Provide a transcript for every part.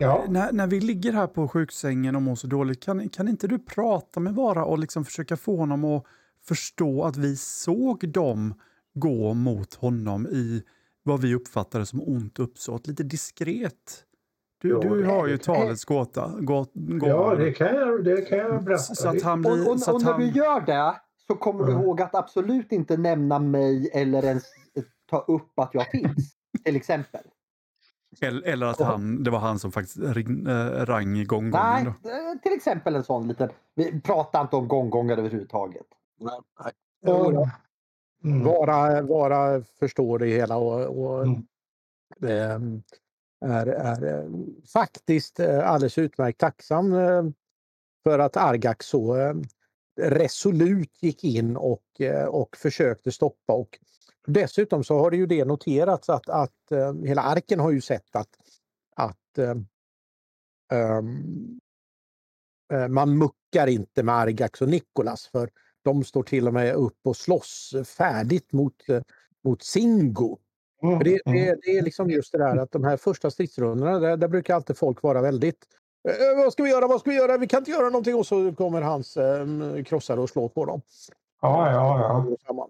Ja. när, när vi ligger här på sjuksängen och mår så dåligt, kan, kan inte du prata med Vara och liksom försöka få honom att förstå att vi såg dem gå mot honom i vad vi uppfattade som ont uppsåt, lite diskret? Du, Jo, du har ju talets gåta. Gå, gå, ja, det kan jag, det kan jag berätta. så att han blir... Och, och, så och när han, du gör det så kommer du ihåg att absolut inte nämna mig eller ens ta upp att jag finns. Till exempel. Eller, eller att han, det var han som faktiskt ring, äh, rang i gånggången. Nej, då. eh, till exempel en sån liten. Vi pratar inte om gånggångare överhuvudtaget. Och Mm. vara, vara förstår det hela och, och Mm. ehm, är, är eh, faktiskt alldeles utmärkt tacksam för att Argax så resolut gick in och, och försökte stoppa. Och dessutom så har det ju det noterats att, att eh, hela arken har ju sett att, att eh, man muckar inte med Argax och Nikolas för de står till och med upp och slåss färdigt mot, mot Singo. Mm. Det, det, det är liksom just det där att de här första stridsrundorna, där, där brukar alltid folk vara väldigt "Eh, vad ska vi göra, vad ska vi göra, vi kan inte göra någonting och så kommer hans eh, krossare och slår på dem. Ja, ja, ja.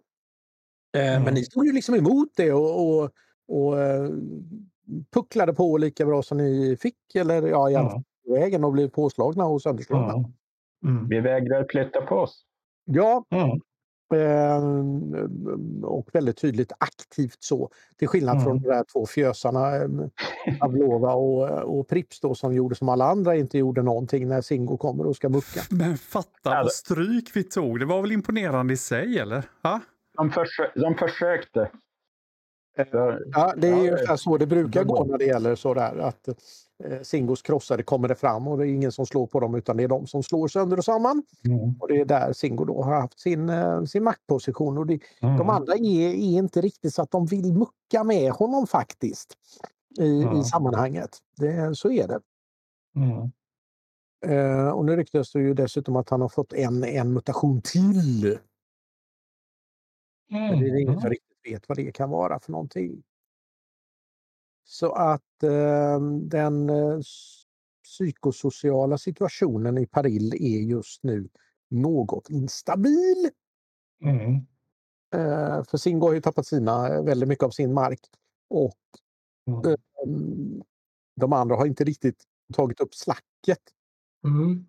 Mm. Men ni stod ju liksom emot det och, och, och eh, pucklade på lika bra som ni fick eller ja, i alla fall vägen och blev påslagna och sönderslagna. Mm. Mm. Vi vägrar flytta på oss. Ja, Mm. Och väldigt tydligt aktivt så. Till skillnad Mm. från de där två fjösarna, eh, Pavlova och, och Prips då, som gjorde som alla andra inte gjorde någonting när Singo kommer och ska mucka. Men fatta vad det- stryk vi tog. Det var väl imponerande i sig, eller? Ha? De, försö- de försökte. Så- Ja, det är ju så det brukar gå när det gäller sådär att eh, Singos krossare kommer det fram och det är ingen som slår på dem utan det är de som slår sönder och samman. Mm. Och det är där Singo då har haft sin, eh, sin maktposition. Och det, Mm. De andra är, är inte riktigt så att de vill mucka med honom faktiskt i, Mm. i sammanhanget. Det, så är det. Eh, och nu ryktas det ju dessutom att han har fått en, en mutation till. Men det är ingen Mm. som riktigt vet vad det kan vara för någonting. Så att eh, den eh, s- psykosociala situationen i Paril är just nu något instabil. Mm. Eh, för Singo har ju tappat sina, eh, väldigt mycket av sin mark. Och Mm. eh, de andra har inte riktigt tagit upp slacket. Mm.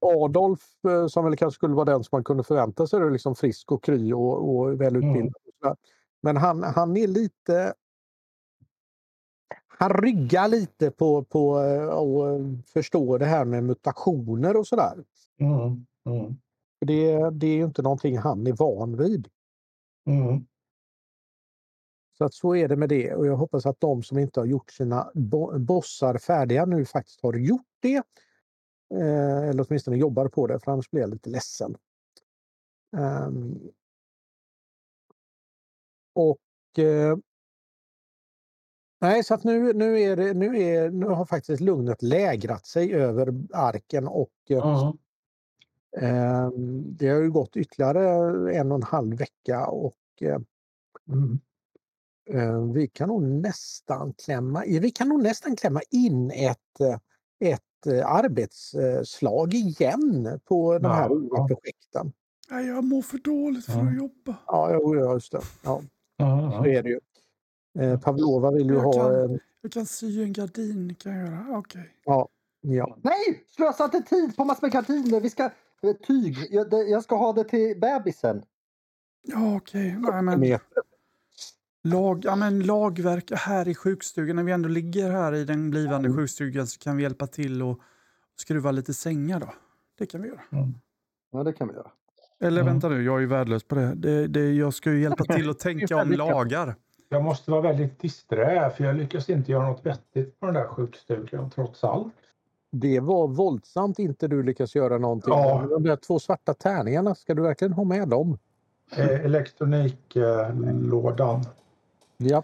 Adolf, eh, som väl kanske skulle vara den som man kunde förvänta sig, är liksom frisk och kry och, och välutbildad. Sådär. Men han, han är lite... Han ryggar lite på, på eh, att förstå det här med mutationer och sådär. Mm. Mm. Det, det är ju inte någonting han är van vid. Mm. Så att så är det med det och jag hoppas att de som inte har gjort sina bo- bossar färdiga nu faktiskt har gjort det. Eh, eller åtminstone jobbar på det, för annars blir jag lite ledsen. Ehm. och eh, Nej, så att nu, nu, är det, nu, är, nu har faktiskt lugnet lägrat sig över arken och eh, Mm. ehm, det har ju gått ytterligare en och en halv vecka och eh, Mm. Eh, Vi kan nog nästan klämma, vi kan nog nästan klämma in ett, eh, ett eh, arbetsslag igen på de här Ja, olika ja. projekten. Nej, jag mår för dåligt för Ja. att jobba. Ja, ja, just det. Ja, så Mm. är det ju. Eh, Pavlova vill ju Jag ha... kan- eh, Jag kan sy en gardin, kan jag göra. Okej. Ja, Nej! Slösa inte tid på massor med gardiner. Vi ska... Tyg. Jag, det, jag ska ha det till bebisen. Ja, okej. Nej, men med, lag, ja, men lagverk här i sjukstugan. När vi ändå ligger här i den blivande Mm. sjukstugan så kan vi hjälpa till och skruva lite sängar då. Det kan vi göra. Ja, det kan vi göra. Eller Mm. vänta nu, jag är ju värdelös på det. det, det jag ska ju hjälpa till att tänka om lagar. Jag måste vara väldigt disträ för jag lyckas inte göra något vettigt på den där sjukstugan trots allt. det var våldsamt inte du lyckas göra någonting. Ja. De där två svarta tärningarna, ska du verkligen ha med dem? Eh, Elektroniklådan. Ja,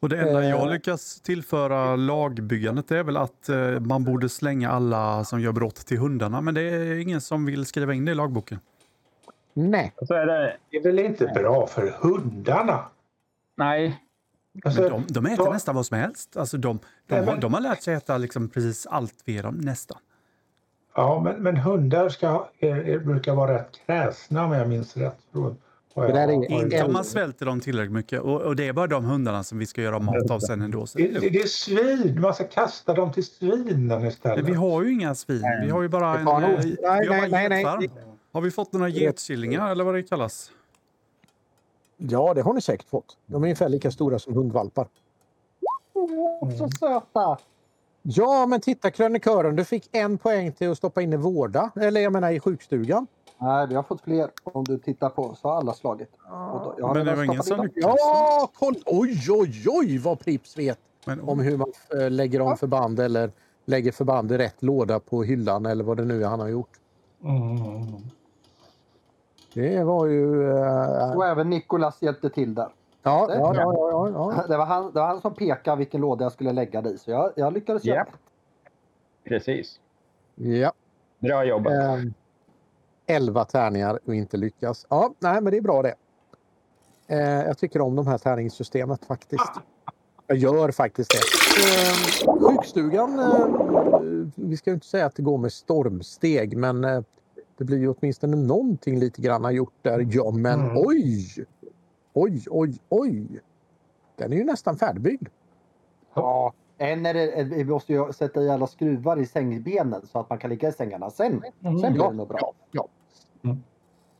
Och det enda Eh. jag lyckas tillföra lagbyggandet är väl att eh, man borde slänga alla som gör brott till hundarna. Men det är ingen som vill skriva in det i lagboken. nej. Så är det, Det är väl inte bra för hundarna? nej, Alltså, Men de, de äter så- nästan vad som helst. Alltså de, de, Nej, har, men- de har lärt sig äta liksom precis allt vi dem, nästan. Ja, men, men hundar ska, är, är, brukar vara rätt kräsna om jag minns rätt. Från vad Det är Inte om man svälter dem tillräckligt mycket. Och, och det är bara de hundarna som vi ska göra mat av sen ändå. Så det är det, det, är svin, man ska kasta dem till svinen Men istället. vi har ju inga svin. Vi har ju bara en... Eh, vi nej, har bara nej, nej, nej. getfarm. Har vi fått några getkillingar eller vad det kallas? Ja, det har ni säkert fått. De är ungefär lika stora som hundvalpar. Åh, så söta! Ja, men titta krönikören. Du fick en poäng till att stoppa in i vårda. Eller jag menar i sjukstugan. Nej, vi har fått fler. Om du tittar på så har alla slagit. Då, jag har Men det var ingen som lyckades. Ja, kolla! Oj, oj, oj vad Prips vet Men, om hur man eh, lägger om förband eller lägger förband i rätt låda på hyllan eller vad det nu är han har gjort. Mm. Det var ju... Äh, Och även Nikolas hjälpte till där. Ja, det, ja, ja, ja, ja, Det, var han, det var han som pekade vilken låda jag skulle lägga det i, så jag, jag lyckades yeah. göra det. Precis. Ja. Bra jobbat. Ähm, 11 tärningar och inte lyckas. Ja, nej, men det är bra det. Eh, jag tycker om de här tärningssystemet faktiskt. Jag gör faktiskt det. Eh, sjukstugan, eh, vi ska ju inte säga att det går med stormsteg, men eh, det blir ju åtminstone någonting lite grann gjort där. Ja, men mm. oj! Oj, oj, oj! Den är ju nästan färdigbyggd. Ja, än är det, eh, vi måste ju sätta i alla skruvar i sängbenen så att man kan ligga i sängarna. Sen, mm. sen blir ja, det nog bra. Ja, ja. Mm.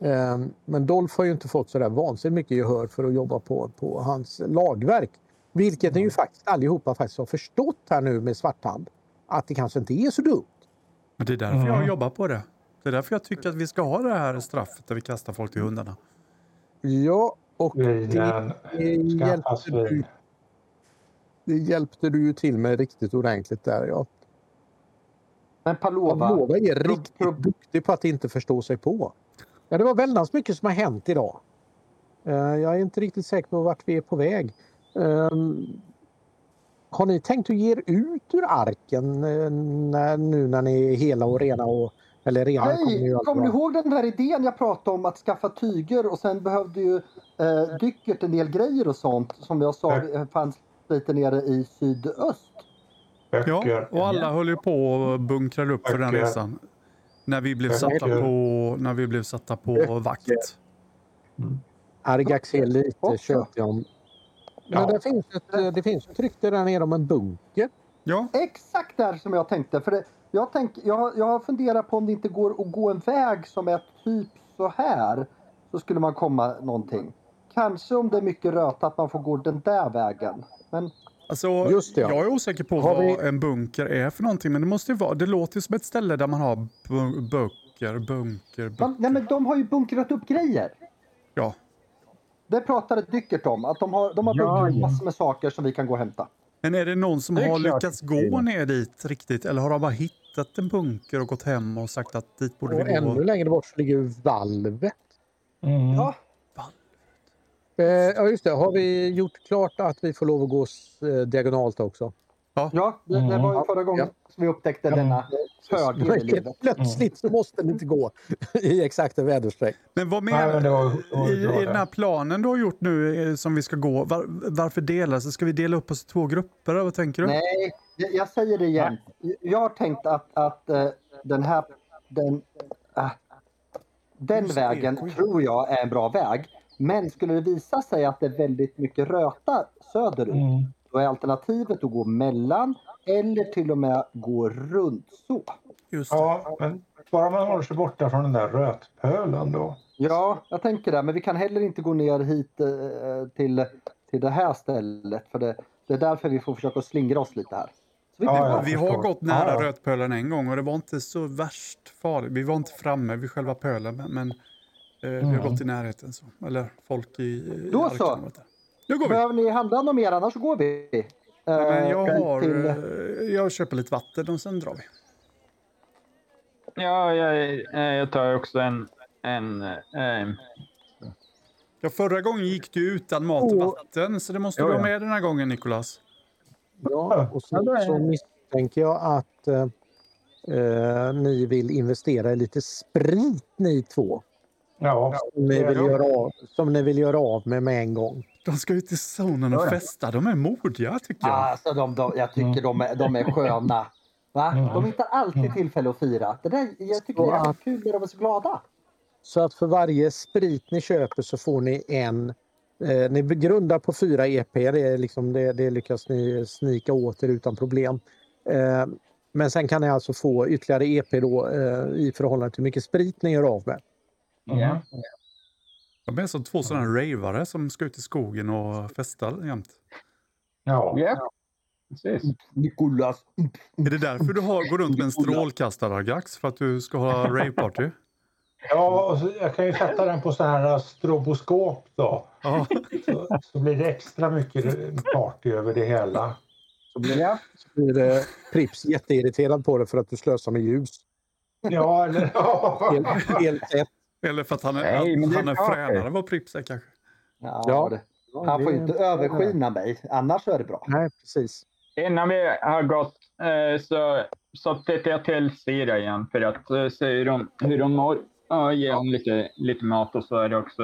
Eh, Men Dolph har ju inte fått så där vansinnigt mycket gehör för att jobba på, på hans lagverk. Vilket ni ju faktiskt allihopa faktiskt har förstått här nu med Svarthand. Att det kanske inte är så dumt. men det är därför jag Mm. jobbar på det. Det är därför jag tycker att vi ska ha det här straffet där vi kastar folk till hundarna. Ja, och det skaffa hjälpte, du, det hjälpte du ju till med riktigt ordentligt där. Ja. Men Palova, Pavlova är riktigt prob- duktig på att inte förstå sig på. Ja, det var väldigt mycket som har hänt idag. Eh, Jag är inte riktigt säker på vart vi är på väg. Ehm, Har ni tänkt att ge er ut ur arken eh, när, nu när ni är hela och rena? Och, eller rena kommer Nej, alltid kommer ni ihåg den där idén jag pratade om att skaffa tyger och sen behövde ju eh, Dyckert en del grejer och sånt som jag sa eh, fanns lite nere i sydöst. Ja, Böcker. och alla höll ju på och bunkrade upp för den Böcker. resan. När vi blev Böcker. satta på, när vi blev satta på vakt. Argax är lite tjötig om... Men Ja. det, finns ett, eh, det finns ett rykte där nere om en bunker. Ja, Exakt där som jag tänkte. För det, jag, tänk, jag, jag har funderat på om det inte går att gå en väg som är typ så här. Så skulle man komma någonting. Kanske om det är mycket röta att man får gå den där vägen. Men alltså, Just det, ja. jag är osäker på Har vad vi- en bunker är för någonting. Men det måste ju vara, det låter ju som ett ställe där man har bu- böcker, bunker, Man, böcker. nej, men de har ju bunkrat upp grejer. Ja, Det pratade Dyckert om. Att de har, de har Ja, bunkrat massor med saker som vi kan gå och hämta. men är det någon som Det har klart lyckats gå ner dit riktigt? Eller har de bara hittat en bunker och gått hem och sagt att dit borde Och vi gå? ännu längre bort så ligger ju valvet. Mm. Ja, ja, just det. Har vi gjort klart att vi får lov att gå eh, diagonalt också? ja det, det Mm. var ju förra gången som vi upptäckte denna fördel plötsligt så måste den inte gå i exakta väderstreck. Men vad Nej, menar men det var, det var I, I den här det. planen du har gjort nu eh, som vi ska gå, var, varför dela? Så ska vi dela upp oss i två grupper? Vad tänker du? Nej, jag, jag säger det igen. Jag har tänkt att, att eh, den här... Den, äh, den det, vägen tror jag är en bra väg. Men skulle det visa sig att det är väldigt mycket röta söderut, Mm. då är alternativet att gå mellan eller till och med gå runt så. Ja, men bara man håller sig borta från den där rötpölen då. Ja, jag tänker det. Men vi kan heller inte gå ner hit eh, till, till det här stället. För det, det är därför vi får försöka slingra oss lite här. Så vi Ja, ja. Vi har gått nära Ja, ja. rötpölen en gång och det var inte så värst farligt. Vi var inte framme vid själva pölen men, men eh, vi har Mm. gått i närheten. Så. Eller folk i, Då så. Nu går vi! Behöver ni handla något mer annars så går vi. Eh, Men jag, har, till, eh, jag köper lite vatten och sen drar vi. Ja, jag, eh, jag tar också en... en eh, Ja, förra gången gick du utan mat och Åh. vatten så det måste du ha ja. med den här gången Nikolas. Ja, och Ja, så, misstänker jag att eh, eh, ni vill investera i lite sprit ni två. Ja, Som ni, vill göra av, som ni vill göra av med med en gång. De ska ut i zonen och festa. De är modiga tycker jag. Alltså, de, de, jag tycker de, är, de är sköna. Va? Mm. De hittar alltid tillfälle att fira. Det där, jag tycker det är kul när de är så glada. Så att för varje sprit ni köper så får ni en. Eh, ni grundar på fyra EP. Det, är liksom, det, det lyckas ni snika åt er utan problem. Eh, men sen kan ni alltså få ytterligare EP då, eh, i förhållande till hur mycket sprit ni gör av med. Ja. De är som två sådana ravare som ska ut i skogen och festa jämt. ja. Ja, precis. Nikolas. Är det därför du har, går runt med en strålkastare, Gax? För att du ska ha raveparty? ja och så, jag kan ju sätta den på sån här stroboskop då. Ja. Så, så blir det extra mycket party över det hela. Så blir, Ja. så blir det Prips jätteirriterad på det för att du slösar med ljus. Ja, eller ja. Helt, helt rätt. Eller för att han är, Nej, är han är fränare än vad Prips är kanske. Ja, Ja. det. Han får ju inte överskina mig, annars är det bra. Nej, precis. Innan vi har gått eh, så, så tittar jag till Sira igen för att eh, se hur hon, hur hon mår. Och ge hon lite, lite mat och så är det också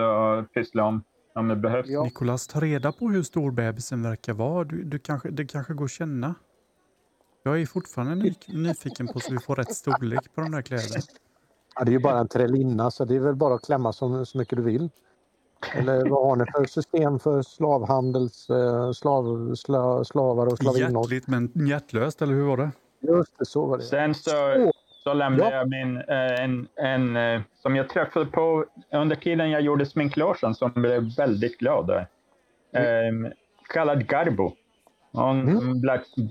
pyssla om om det behövs. Ja. Nikolas, ta reda på hur stor bebisen verkar vara. Du, du kanske, det kanske går att känna. Jag är fortfarande ny, nyfiken på så vi får rätt storlek på de där kläderna. Ja, det är ju bara en trällinna så det är väl bara att klämma så, så mycket du vill. Eller vad har ni för system för slavhandels, eh, slav, sla, slavar och slavinnor? Hjärtligt men hjärtlöst, eller hur var det? Just det, så var det. Sen så, Så. lämnade Ja. jag min, eh, en, en eh, som jag träffade på under tiden jag gjorde sminklogen som blev väldigt glad där. Eh, kallad Garbo. Hon Mm.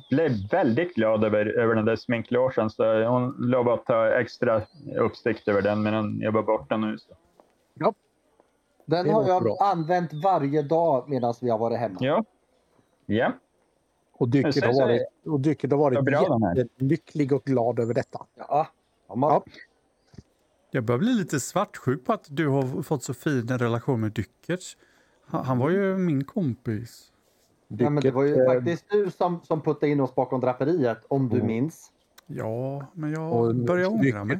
blev, väldigt glad över, över den där sminklogen så hon lovade att ta extra uppsikt över den medan jag var borta nu. Så. Den Det har jag bra. använt varje dag medan vi har varit hemma. Ja. Ja. Och Sen har varit, och Dycket har den varit är. lycklig och glad över detta. Ja. Ja, man, Ja. Jag börjar bli lite svartsjuk på att du har fått så fin en relation med Dykkerts. Han, han var ju min kompis. Ja, men det var ju eh, faktiskt du som, som puttade in oss bakom draperiet, om du Mm. minns. Ja, men jag Och börjar ångra Dycket- mig.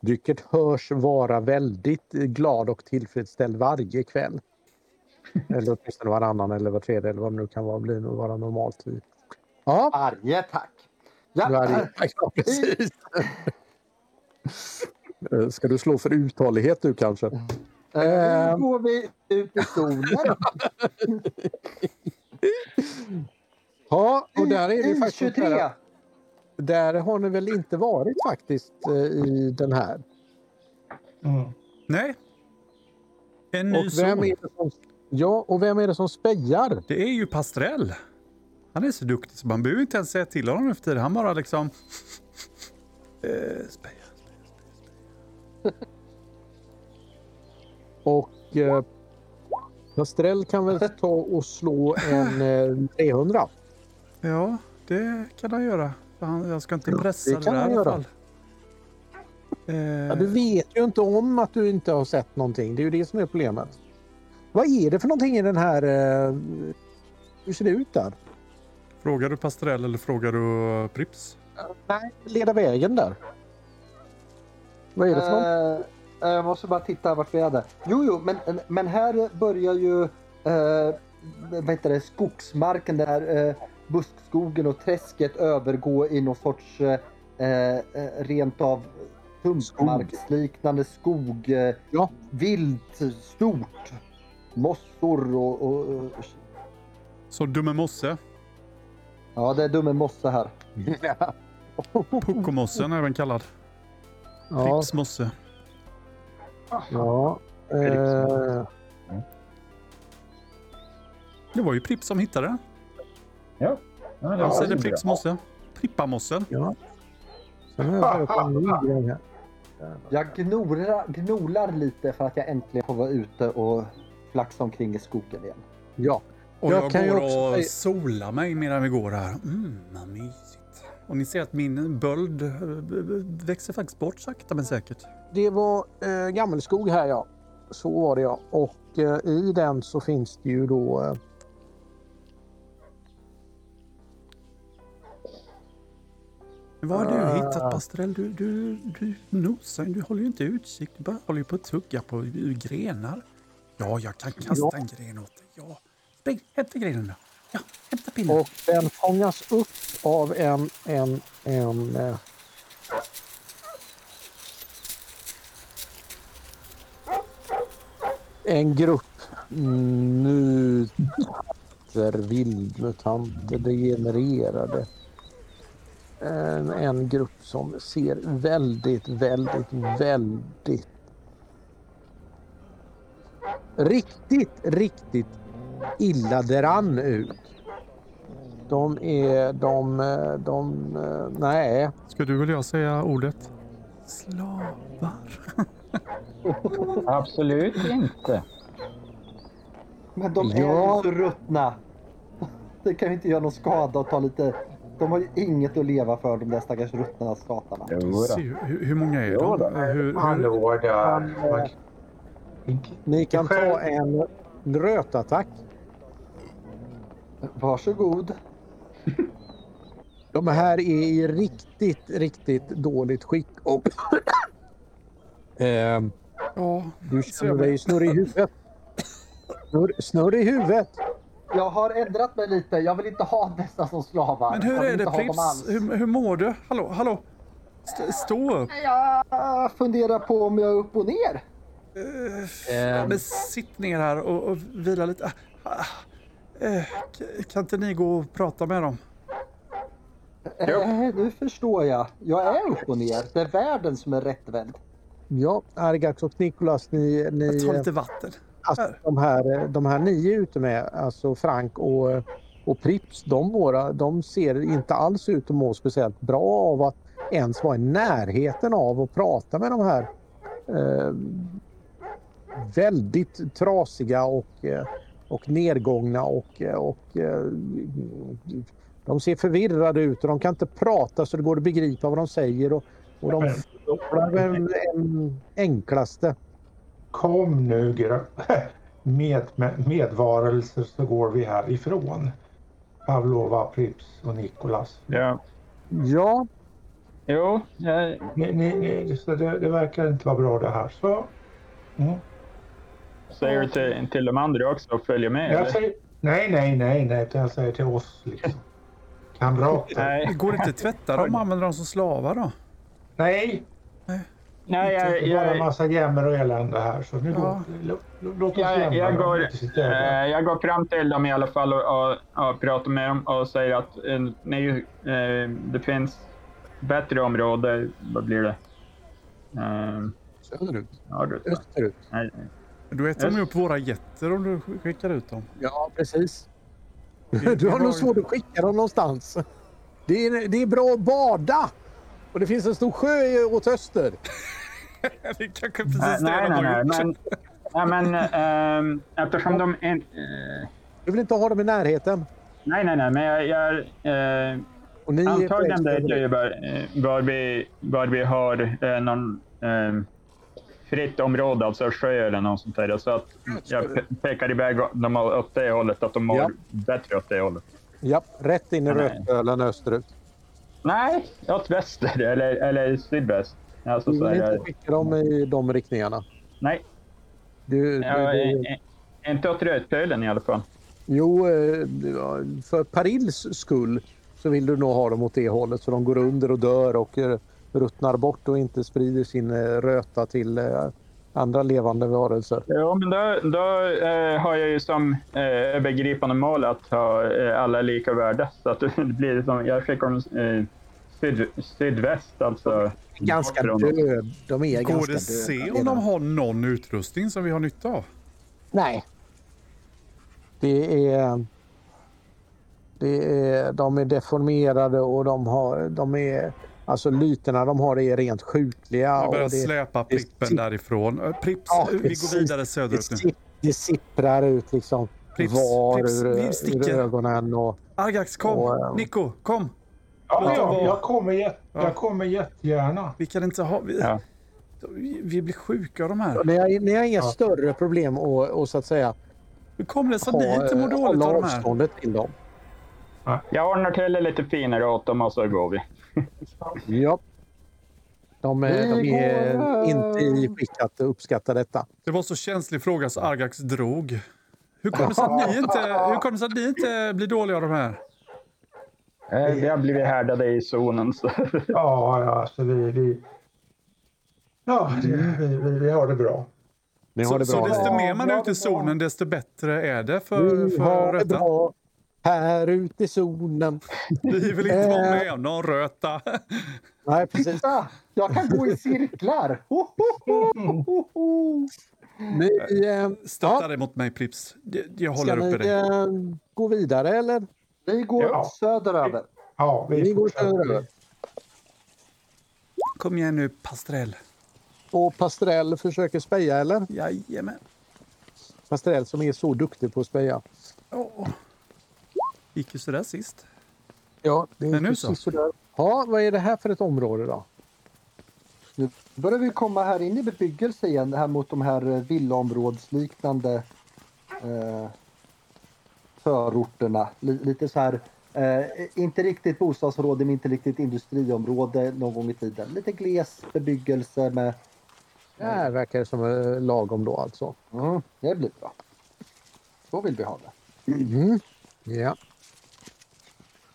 Dycket hörs vara väldigt glad och tillfredsställd varje kväll. eller åtminstone varannan eller var tredje eller vad det nu kan vara, bli vara normalt. Ja, Varje tack. Ja, varje, ja precis. Eh, Ska du slå för uthållighet du kanske? eh, nu går vi ut i solen. Ja, och där är det I faktiskt... 23. Där har ni väl inte varit faktiskt eh, i den här. Mm. Nej. En ny Och vem är det som, ja, och vem är det som spejar? Det är ju Pastrell. Han är så duktig så man behöver inte ens säga till honom efter det. Han bara liksom... Eh, spejar. Och eh, Pastrell kan väl ta och slå en eh, 300. Ja, det kan han göra. Jag ska inte pressa det det, kan där han i alla göra. fall. Eh, Ja, du vet ju inte om att du inte har sett någonting. Det är ju det som är problemet. Vad är det för någonting i den här... Eh, hur ser det ut där? Frågar du Pastrell eller frågar du eh, Prips? Nej, leda vägen där. Vad är det för något? Eh, jag måste bara titta vart vi är där. Jo, jo, men, men här börjar ju eh, vad heter det, skogsmarken där eh, buskskogen och träsket övergå i någon sorts eh, eh, rent av sumpmarksliknande skog. Eh, Ja. Vilt, stort. Mossor och, och, och Så Dumme Mosse, ja, det är dumme mosse här. Puckomossen även kallad. ja, mosse. Ja. Eh, Det var ju Prips som hittade den. Ja, det Han var säger bra. Prips mosse. Prippamossen. ja. Sen har jag en ny grej här. Jag gnorar, gnolar lite för att jag äntligen får vara ute och flaxa omkring i skogen igen. Ja. Och Jag jag, kan ju går också och solar mig medan vi går här. Mm, vad mysigt. Och ni ser att min böld eh, växer faktiskt bort sakta men säkert. Det var eh, gammelskog här ja. Så var det ja. Och eh, i den så finns det ju då eh, Vad har du Ah. hittat Pastrell? Du, du, du nosar du håller ju inte utsikt. Du bara håller på att tugga på grenar. Ja, jag kan kasta Ja. en gren åt dig. Ja. Hämta grenen då. Ja, hämta pinnen. Och den fångas upp av en, en, en eh, en grupp mutanter, vildmutanter, degenererade. En, en grupp som ser väldigt, väldigt, väldigt riktigt, riktigt illa däran ut. De är, de, de, nej. Ska du eller jag säga ordet? Slavar. Absolut inte. Men de är Ja. ju så ruttna. Det kan ju inte göra någon skada att ta lite... De har ju inget att leva för de där stackars ruttna skatarna. Hur, hur många är de? då. Hur, hur, Ni kan ta en rötattack. Varsågod. De här är i riktigt, riktigt dåligt skick. Och Ehm, ja, du känner dig snurr i huvudet. Snurr, snurr i huvudet. Jag har ändrat mig lite. Jag vill inte ha dessa som slavar. Men hur är det Prips? Hur, hur mår du? Hallå, hallå? St stå upp. Jag funderar på om jag är upp och ner. Eh, Men sitt ner här och, och vila lite. Eh, kan inte ni gå och prata med dem? Eh, nu förstår jag. Jag är upp och ner. Det är världen som är rättvänd. Ja, Argax och Nikolas, ni, Jag ni tar lite vatten. alltså, de, här, de här ni är ute med, alltså Frank och, och Prips, de, våra, de ser inte alls ut att må speciellt bra av att ens vara i närheten av att prata med de här eh, väldigt trasiga och, eh, och nedgångna och, eh, och eh, de ser förvirrade ut och de kan inte prata så det går att begripa vad de säger och, och de förlorar den en enklaste. Kom nu med, medvarelser så går vi härifrån. Pavlova, Prips och Nikolas. Ja. Ja, Jo, jag, Ni, ni, ni, så det, det verkar inte vara bra det här. Så. Mm. Säger du till, till de andra också att följa med? Jag säger, nej, nej, nej, nej. Jag säger till oss liksom. Kamrater. Nej, Går det inte att tvätta dem och använda dem som slavar då? Nej, nej jag, det är bara en jag, massa jämmer och elände här. Så nu Ja. går, lå- lå- låt oss jag, lämna jag, går, eh, jag går fram till dem i alla fall och, och, och pratar med dem och säger att eh, ni, eh, det finns bättre områden. Vad blir det? Eh, söderut. Österut. Nej, Du äter de upp våra getter om du skickar ut dem. Ja, precis. Du har nog svårt att skicka dem någonstans. Det är, det är bra att bada! Och det finns en stor sjö i- åt öster. Det är kanske precis nej, det nej, de har nej, gjort. men, nej, men ehm, eftersom de inte... Eh, Du vill inte ha dem i närheten. nej, nej, nej, men jag, jag eh, Och ni på Antagligen ju söderut. var, eh, var, vi, var vi har eh, någon eh, fritt område, alltså sjö eller något sånt där. Så att jag pe- pekar iväg dem åt det hållet, att de mår Ja. bättre åt det hållet. Ja, rätt in i. Rötölen österut. Nej, åt väster eller, eller sydväst. Alltså, Du vill inte skicka dem i de riktningarna. nej, Du, du, ja, du, eh, inte åt Rödpölen i alla fall. jo, eh, för Parils skull så vill du nog ha dem åt det hållet så de går under och dör och eh, ruttnar bort och inte sprider sin eh, röta till eh, andra levande varelser. Ja, men då, då eh, har jag ju som eh, övergripande mål att ha eh, alla lika värde. Så att det blir som, jag skickar dem eh, syd, sydväst, alltså. Ganska död. De är Går ganska det se döda. om de har någon utrustning som vi har nytta av? Nej. Det är... Det är de är deformerade och de har... De är, alltså lyterna de har är rent sjukliga. Jag börjar och det, släpa det- Prippen därifrån. Eh, Prips, Ja, vi precis. går vidare det, söderut nu. det sipprar ut liksom Prips, var Prips, ur, vi ur sticker. ögonen. Och, Argax, kom! Och, eh, Nico, kom! Ja, låt dem ja, vara. jag, kommer jätte, Ja. jag kommer jättegärna. Vi kan inte ha... Vi, Ja. vi, blir sjuka av de här. ni, har, ni har inga Ja. större problem att och, så att säga Hur kommer det sig att ni inte mår eh, dåligt av de här? avståndet till dem. Jag ordnar till det lite finare åt dem och så går vi. Ja. De, de är går, inte i skick att uppskatta detta. Det var så känslig fråga så Argax drog. Hur kommer det sig att ni inte, hur kommer det sig att ni inte blir dåliga av de här? Eh, Vi har blivit härdade i zonen. Så. Ja, ja alltså vi... vi ja, vi, vi, vi har det bra. Ni har Så, det så desto mer man är ute i zonen, desto bättre är det för, för har det röta. bra här ute i zonen. Vi vill inte vara Eh. med om någon röta. Nej, precis. Titta! Jag kan gå i cirklar! Ho, ho, ho, ho, ho. Ni, eh, Stötta Ja. dig mot mig Prips. Jag- Jag ska håller uppe ni dig. eh, gå vidare eller? Vi går Ja. söderöver. Ja, vi Vi går söderöver. Kom igen nu Pastrell. Och Pastrell försöker speja eller? Jajamän. Pastrell som är så duktig på att speja. Åh. Gick ju sådär sist. Ja, det är Men nu så. sådär. Ja, vad är det här för ett område då? Nu börjar vi komma här in i bebyggelse igen, här mot de här eh, villaområdsliknande eh, förorterna. Li- lite så här, eh, inte riktigt bostadsområde men inte riktigt industriområde någon gång i tiden. Lite gles bebyggelse med... Det här verkar som eh, lagom då alltså. Mm, det blir bra. Så vill vi ha det. Mhm. Ja.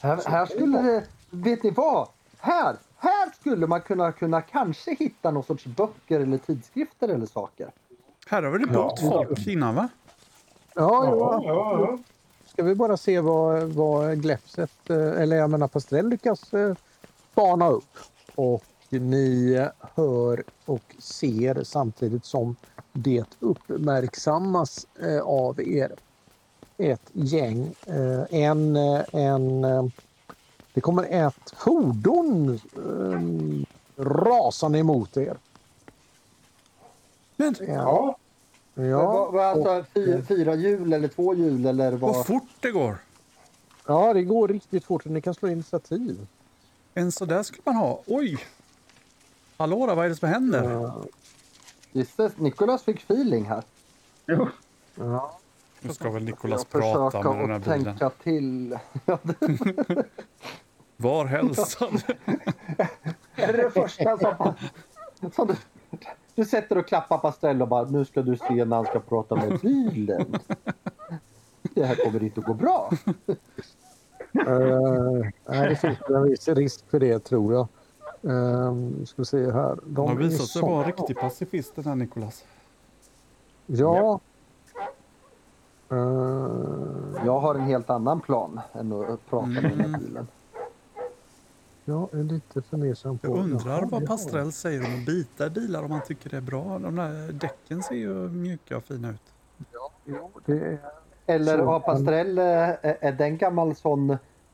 Här, här skulle det, vet ni vad? Här, här skulle man kunna, kunna kanske hitta någon sorts böcker eller tidskrifter eller saker. Här har vi det bott Ja. folk innan va? Ja, Ja, ja. ja, ja. Ska vi bara se vad, vad Glepset, eh, eller jag menar Pastrell lyckas eh, bana upp. Och ni hör och ser samtidigt som det uppmärksammas eh, av er ett gäng. Eh, en, eh, en, eh, det kommer ett fordon rasande emot er. Men Ja, ja. Vad, alltså, fyra, fyra hjul eller två hjul eller vad? vad fort det går. ja, det går riktigt fort. Ni kan slå initiativ. En sådär skulle man ha. Oj! Hallå där, vad är det som händer? Ja. Gisses, Nikolas fick feeling här. Jo. Ja. Nu ska väl Nikolas prata med den här bilen. tänka till. Det Var hälsad. är det första som, som du, du sätter och klappar Pastrell och bara nu ska du se när han ska prata med bilen. Det här kommer inte att gå bra. Uh, nej, det finns en viss risk för det tror jag. Uh, ska vi se här. De har är visat sig så- vara en riktig pacifist den här Nikolas. Ja. Eh, Jag har en helt annan plan än att prata med den här bilen. jag är lite fundersam på... Jag undrar Jaha, vad ja. Pastrell säger om att bita bilar om han tycker det är bra. De där däcken ser ju mjuka och fina ut. Jo, det är... Eller har Pastrell, eh, är den gammal sån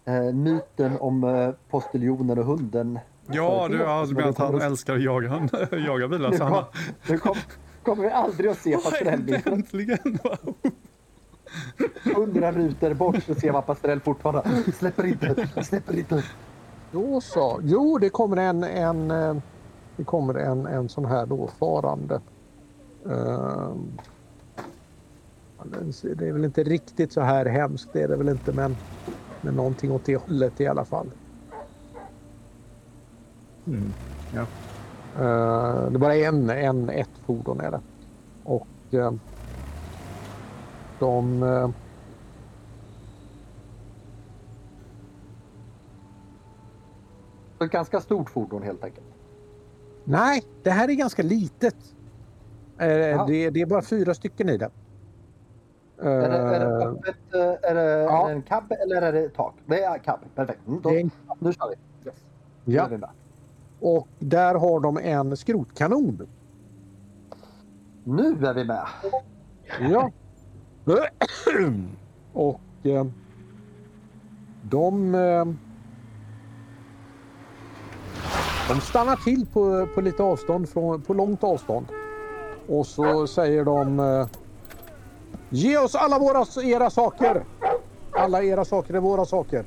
eh, myten om postiljonen och hunden? Ja, du, ja, menar att han kommer älskar att jaga, jaga bilar. Nu, Så han kom, nu kom, kommer vi aldrig att se Vad Pastrell äntligen? hundra rutor bort så ser man Pastrell fortfarande. Släpper inte, släpper inte. Då så. Jo, det kommer en, en, eh, det kommer en, en sån här då farande. Ser- det är väl inte riktigt så här hemskt, det är det väl inte, men, men någonting åt det hållet i alla fall. Mm. Ja. Eh, det är bara en, en, ett fordon är det. Och eh, de... eh, Ett ganska stort fordon helt enkelt. nej, det här är ganska litet. Eh, Ja. det, det är bara fyra stycken i det. Är det, är det Eh, öppet? eh, Är det, ja. är det en cab eller är det tak? Det är cab. Perfekt. Mm, då, en- Nu kör vi. Yes. Ja. är vi med. Och där har de en skrotkanon. Nu är vi med. Ja. Och eh, de... Eh, de stannar till på, på lite avstånd, från, på långt avstånd. Och så säger de... Eh, Ge oss alla våra, era saker! Alla era saker är våra saker.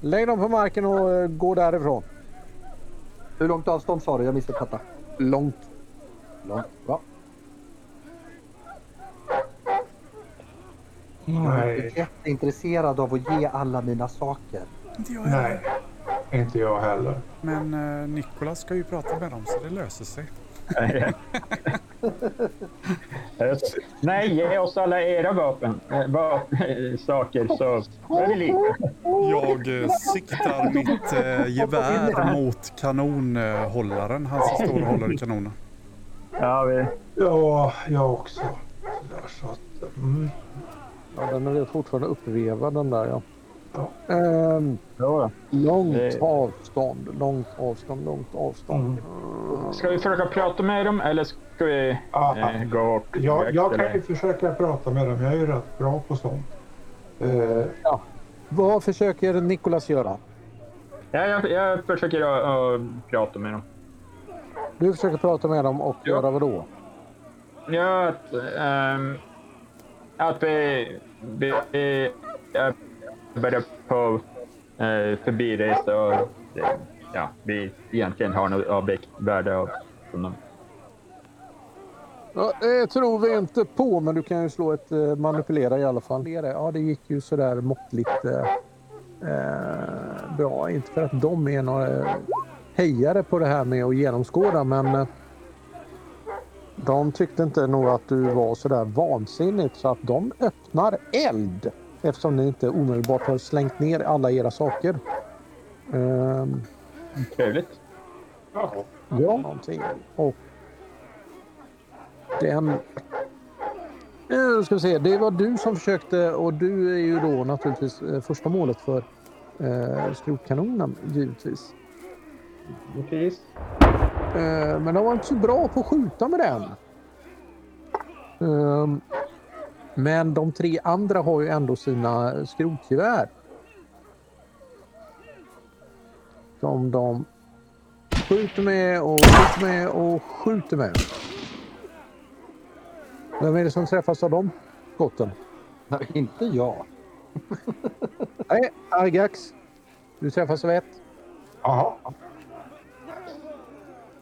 Lägg dem på marken och eh, gå därifrån. Hur långt avstånd sa du? Jag missade detta. Långt. Långt. Bra. Jag är Nej, inte jätteintresserad av att ge alla mina saker. Inte jag heller. nej, inte jag heller. Men eh, Nikolas ska ju prata med dem så det löser sig. Nej, ge oss alla era vapen. Äh, va saker så är vi lika. Jag eh, siktar mitt eh, gevär mot kanonhållaren. Han som står och håller i kanonen. Ja, vi... Ja, jag också. Sådär, så att, mm. Ja, den är fortfarande uppvevad den där ja. Ja. Ehm, Ja, långt Det- avstånd, långt avstånd, långt avstånd. Mm. Ska vi försöka prata med dem eller ska vi Ja, eh, gå och... jag, jag kan ju försöka prata med dem. Jag är ju rätt bra på sånt. Eh, Vad försöker Nikolas göra? Ja, jag, jag försöker att, att prata med dem. Du försöker prata med dem och Ja. göra vad då? Ja, att, ehm, att vi, vi, vi är börjar på eh, förbiresa och eh, ja, vi egentligen har något värde av dem. Ja, det tror vi inte på, men du kan ju slå ett eh, manipulera i alla fall. Ja, det gick ju sådär måttligt eh, eh, bra. Inte för att de är några eh, hejare på det här med att genomskåda, men eh, de tyckte inte nog att du var sådär vansinnigt så att de öppnar eld eftersom ni inte omedelbart har slängt ner alla era saker. Ehm, Trevligt. ja. Ja, någonting. Och den... Eh, Nu ska vi se. Det var du som försökte och du är ju då naturligtvis eh, första målet för eh, skrotkanonen givetvis. Precis. Eh, men de var inte så bra på att skjuta med den. Ehm, men de tre andra har ju ändå sina skrotgevär. Som de skjuter med och skjuter med och skjuter med. Vem är det som träffas av de skotten? Nej, inte jag. Nej, Argax. Du träffas av ett. Jaha.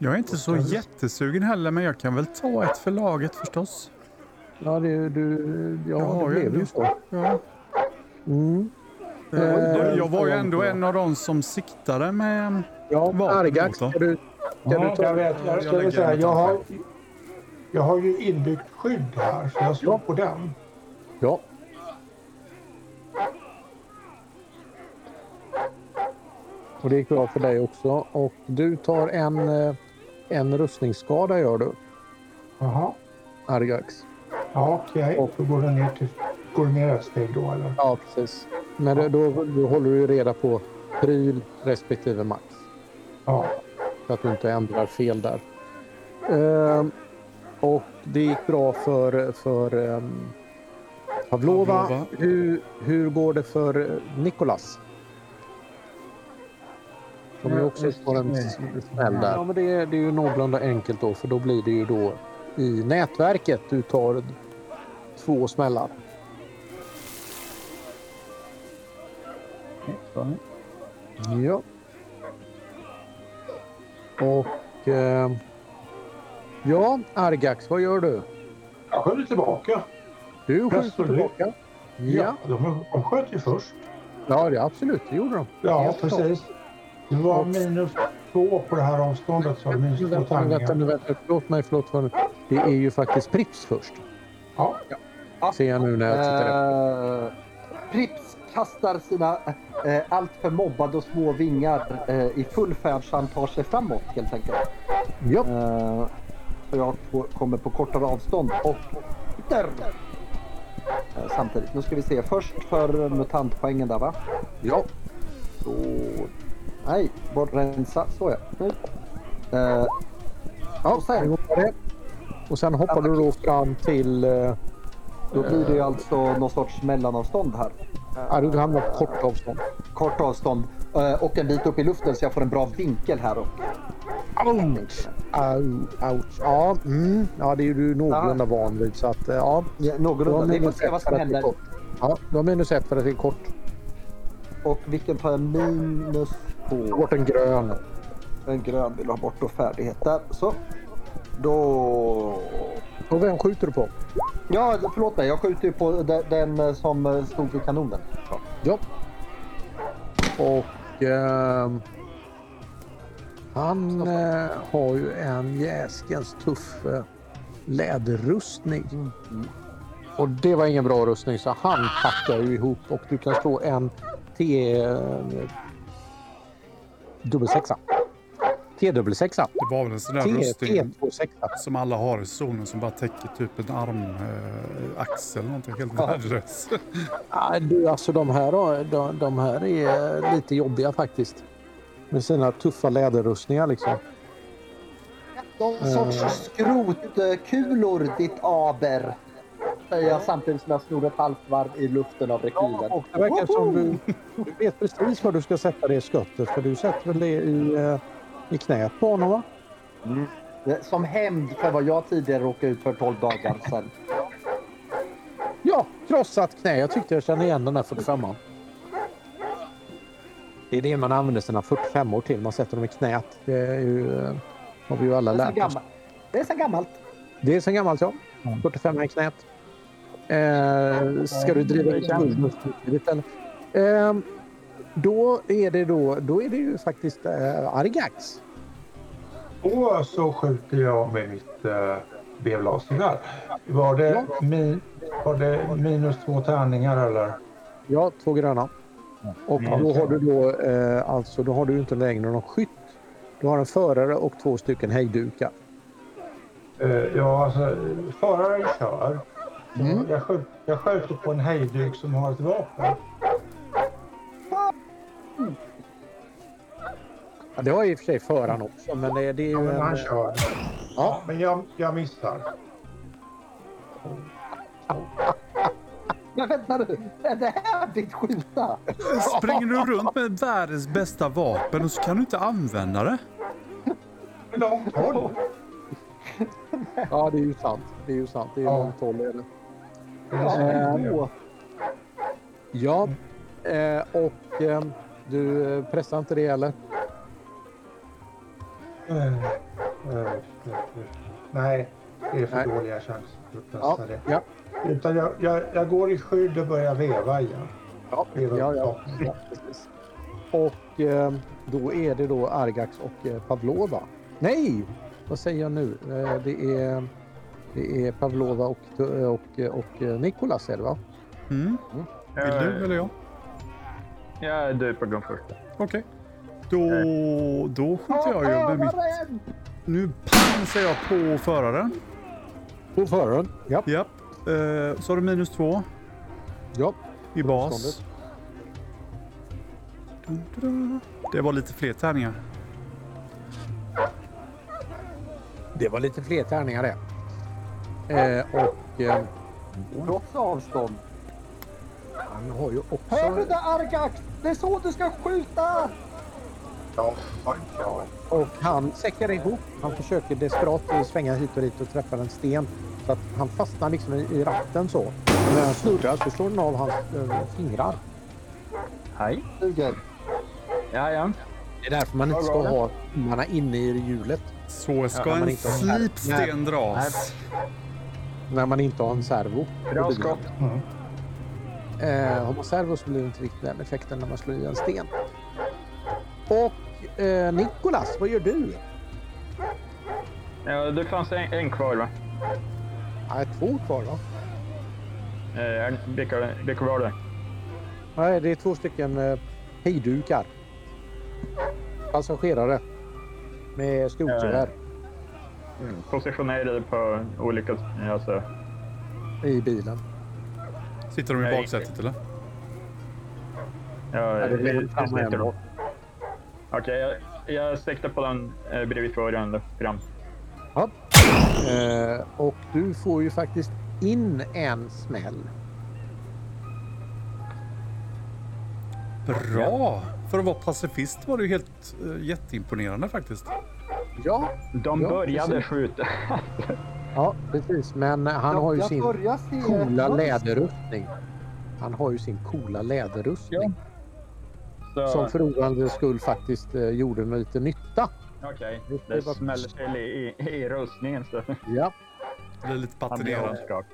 Jag är inte så jättesugen heller, men jag kan väl ta ett för laget förstås. Ja, det, du, ja, Jag har det ju blev ju så. Ja. Mm. Eh, Eh, jag var ju ändå en av de som siktade med... Ja, Argax. Ska du, ska Ja, du ta... jag vet. Jag, Jag ska lägger säga, jag, har, jag har ju inbyggt skydd här, så jag slår Ja. på den. Ja. Och det gick bra för dig också. Och du tar en, eh, en rustningsskada gör du, Jaha. Argax. Ja, okej. Och- Då går den ner, till, går den ner ett steg då, eller? Ja, precis. Men det, då, då håller du reda på pryl respektive max. Ja. Så att du inte ändrar fel där. Ehm, och det gick bra för, för ehm, Pavlova. Pavlova. Hur, hur går det för eh, Nikolas? Som ju också får en smäll där. Ja, men det, är- det är ju någorlunda enkelt då, för då blir det ju då i nätverket du tar två smällar. Ja. Och... Eh, ja, Argax, vad gör du? Jag skjuter tillbaka. Du skjuter tillbaka. Ja, De, de sköt ju först. ja det, absolut, det gjorde de. Ja, Helt klart. Det var minus två på det här avståndet, så minus två Vänta, nu, vänta, nu, tärningar. vänta. Förlåt mig, förlåt. förlåt. Det är ju faktiskt Prips först. Ja. Ser jag nu när jag tittar efter. Eh, Prips kastar sina eh, alltför mobbade och små vingar eh, i full färd så han tar sig framåt helt enkelt. Ja, Eh, så jag får, kommer på kortare avstånd och. Eh, samtidigt. Nu ska vi se. Först för mutantpoängen där va? ja. Så... Nej, bort rensa. Så ja. Nu. Eh, ja Och sen? Och sen hoppar du då fram till... Eh, då blir det ju alltså någon sorts mellanavstånd här. ja, du hamnar på kort avstånd. Kort avstånd eh, och en bit upp i luften så jag får en bra vinkel här. Och, Ouch! Ouch. Ja, mm. ja, det är ju du någorlunda van vid. Så att, eh, ja. ja, någorlunda. Vi får se vad som händer. Ja, du har minus ett för att det är kort. Och vilken tar jag minus på? bort en grön. En grön vill ha bort och färdighet där. Så. Då Och vem skjuter du på? Ja, förlåt mig. Jag skjuter ju på den, den eh, som eh, stod vid kanonen. Ja. Ja. Och ehm, han eh, har ju en jäskens tuff eh, läderrustning. Och det var ingen bra rustning så han packar ju ihop och du kan slå en T... eh, Dubbelsexa. T-dubbelsexa. Det var väl en sån där rustning T26. som alla har i zonen som bara täcker typ en arm, eh, axel eller någonting helt värdelös. Ah, du, alltså de här, de, de här är lite jobbiga faktiskt. Med sina tuffa läderrustningar liksom. Någon sorts skrotkulor, ditt aber. Säger jag samtidigt som jag snor ett halvt varv i luften av rekylen. Och det verkar som du, du vet precis var du ska sätta det skottet. För du sätter väl det i, eh, i knät på honom va? Som hämnd för vad jag tidigare råkade ut för 12 dagar sedan. Ja, krossat knä. Jag tyckte jag kände igen den där 45an. Det är det man använder sina 45 år till. Man sätter dem i knät. Det är ju, eh, har vi ju alla så lärt oss. Det är så gammalt. Det är sen gammalt ja. 45 i knät. Eh, ska du driva ut? Eh, då är det då, då är det ju faktiskt eh, Argax. Och så skjuter jag med mitt eh, vevlasgevär. Var det, min, var det minus två tärningar eller? Ja, två gröna. Och då har du då eh, alltså då har du inte längre någon skytt. Du har en förare och två stycken hejdukar. Eh, ja, alltså föraren kör. Mm. jag, skjut, jag skjuter på en hejduk som har ett vapen. Ja, det har i och för sig föraren också, men det, det är Ja, ju men han en, kör. Ja. Men jag, jag missar. Men vänta nu. Är det här ditt skjuta? Springer du runt med världens bästa vapen och så kan du inte använda det? Långt håll? Ja, det är ju sant. Det är ju sant. Det är Ja. långt håll. Är det. Eh, Åh, Ja, eh, och eh, du eh, pressar inte det heller? eh, eh, eh, Nej, det är för Nej. dåliga chanser att Ja, pressa det. ja, Utan jag, jag, jag går i skydd och börjar veva igen. ja, Veva ja, ja, ja precis. Och eh, då är det då Argax och eh, Pavlova. Nej, vad säger jag nu? Eh, det är det är Pavlova och, och, och, och Nikolas är det va? Mm. Vill du eller jag? Jag är du på gå först. Okej. Då, då skjuter jag ju med mitt... Nu pang säger jag på föraren. På föraren? Ja. Japp. Eh, så har du minus två ja. i bas. Det var lite fler tärningar. Det var lite fler tärningar det. Eh, och eh, Trots avstånd. han har ju också... Hör du det Argax? Det är så du ska skjuta! Ja, oj, ja. Och han säckar ihop. Han försöker desperat svänga hit och dit och träffa en sten. Så att han fastnar liksom i, i ratten så. När han snurrar så slår den av hans eh, fingrar. Hej. Suger. Ja, ja. Det är därför man inte ska ha fingrarna inne i hjulet. Så ska Ja, man en slipsten dras. När man inte har en servo. Bra skott. Mm. Eh, har man servo så blir det inte riktigt den effekten när man slår i en sten. Och eh, Nikolas, vad gör du? Ja, det fanns en, en kvar va? Nej, två kvar va? Eh, vilka, var det? Nej, det är två stycken eh, hejdukar. Passagerare. Med skrotgevär Mm, Positionerade på olika... Alltså, i bilen. Sitter de i Nej, baksätet eller? ja, Ja, det blir jag- fram och jag Okej, jag, siktar på den eh, bredvid föraren fram. Ja. Eh, och du får ju faktiskt in en smäll. Bra! För att vara pacifist var det ju helt uh, jätteimponerande faktiskt. Ja, De Ja, började precis. skjuta. ja precis. Men han har ju jag sin coola läderrustning. Han har ju sin coola läderrustning. Så, Som för ovanlighetens skull faktiskt eh, gjorde mig lite nytta. Okej, Det det var- smäller till i, i, i rustningen. Så. Ja. Blir lite Han blir patinerad. avskakt.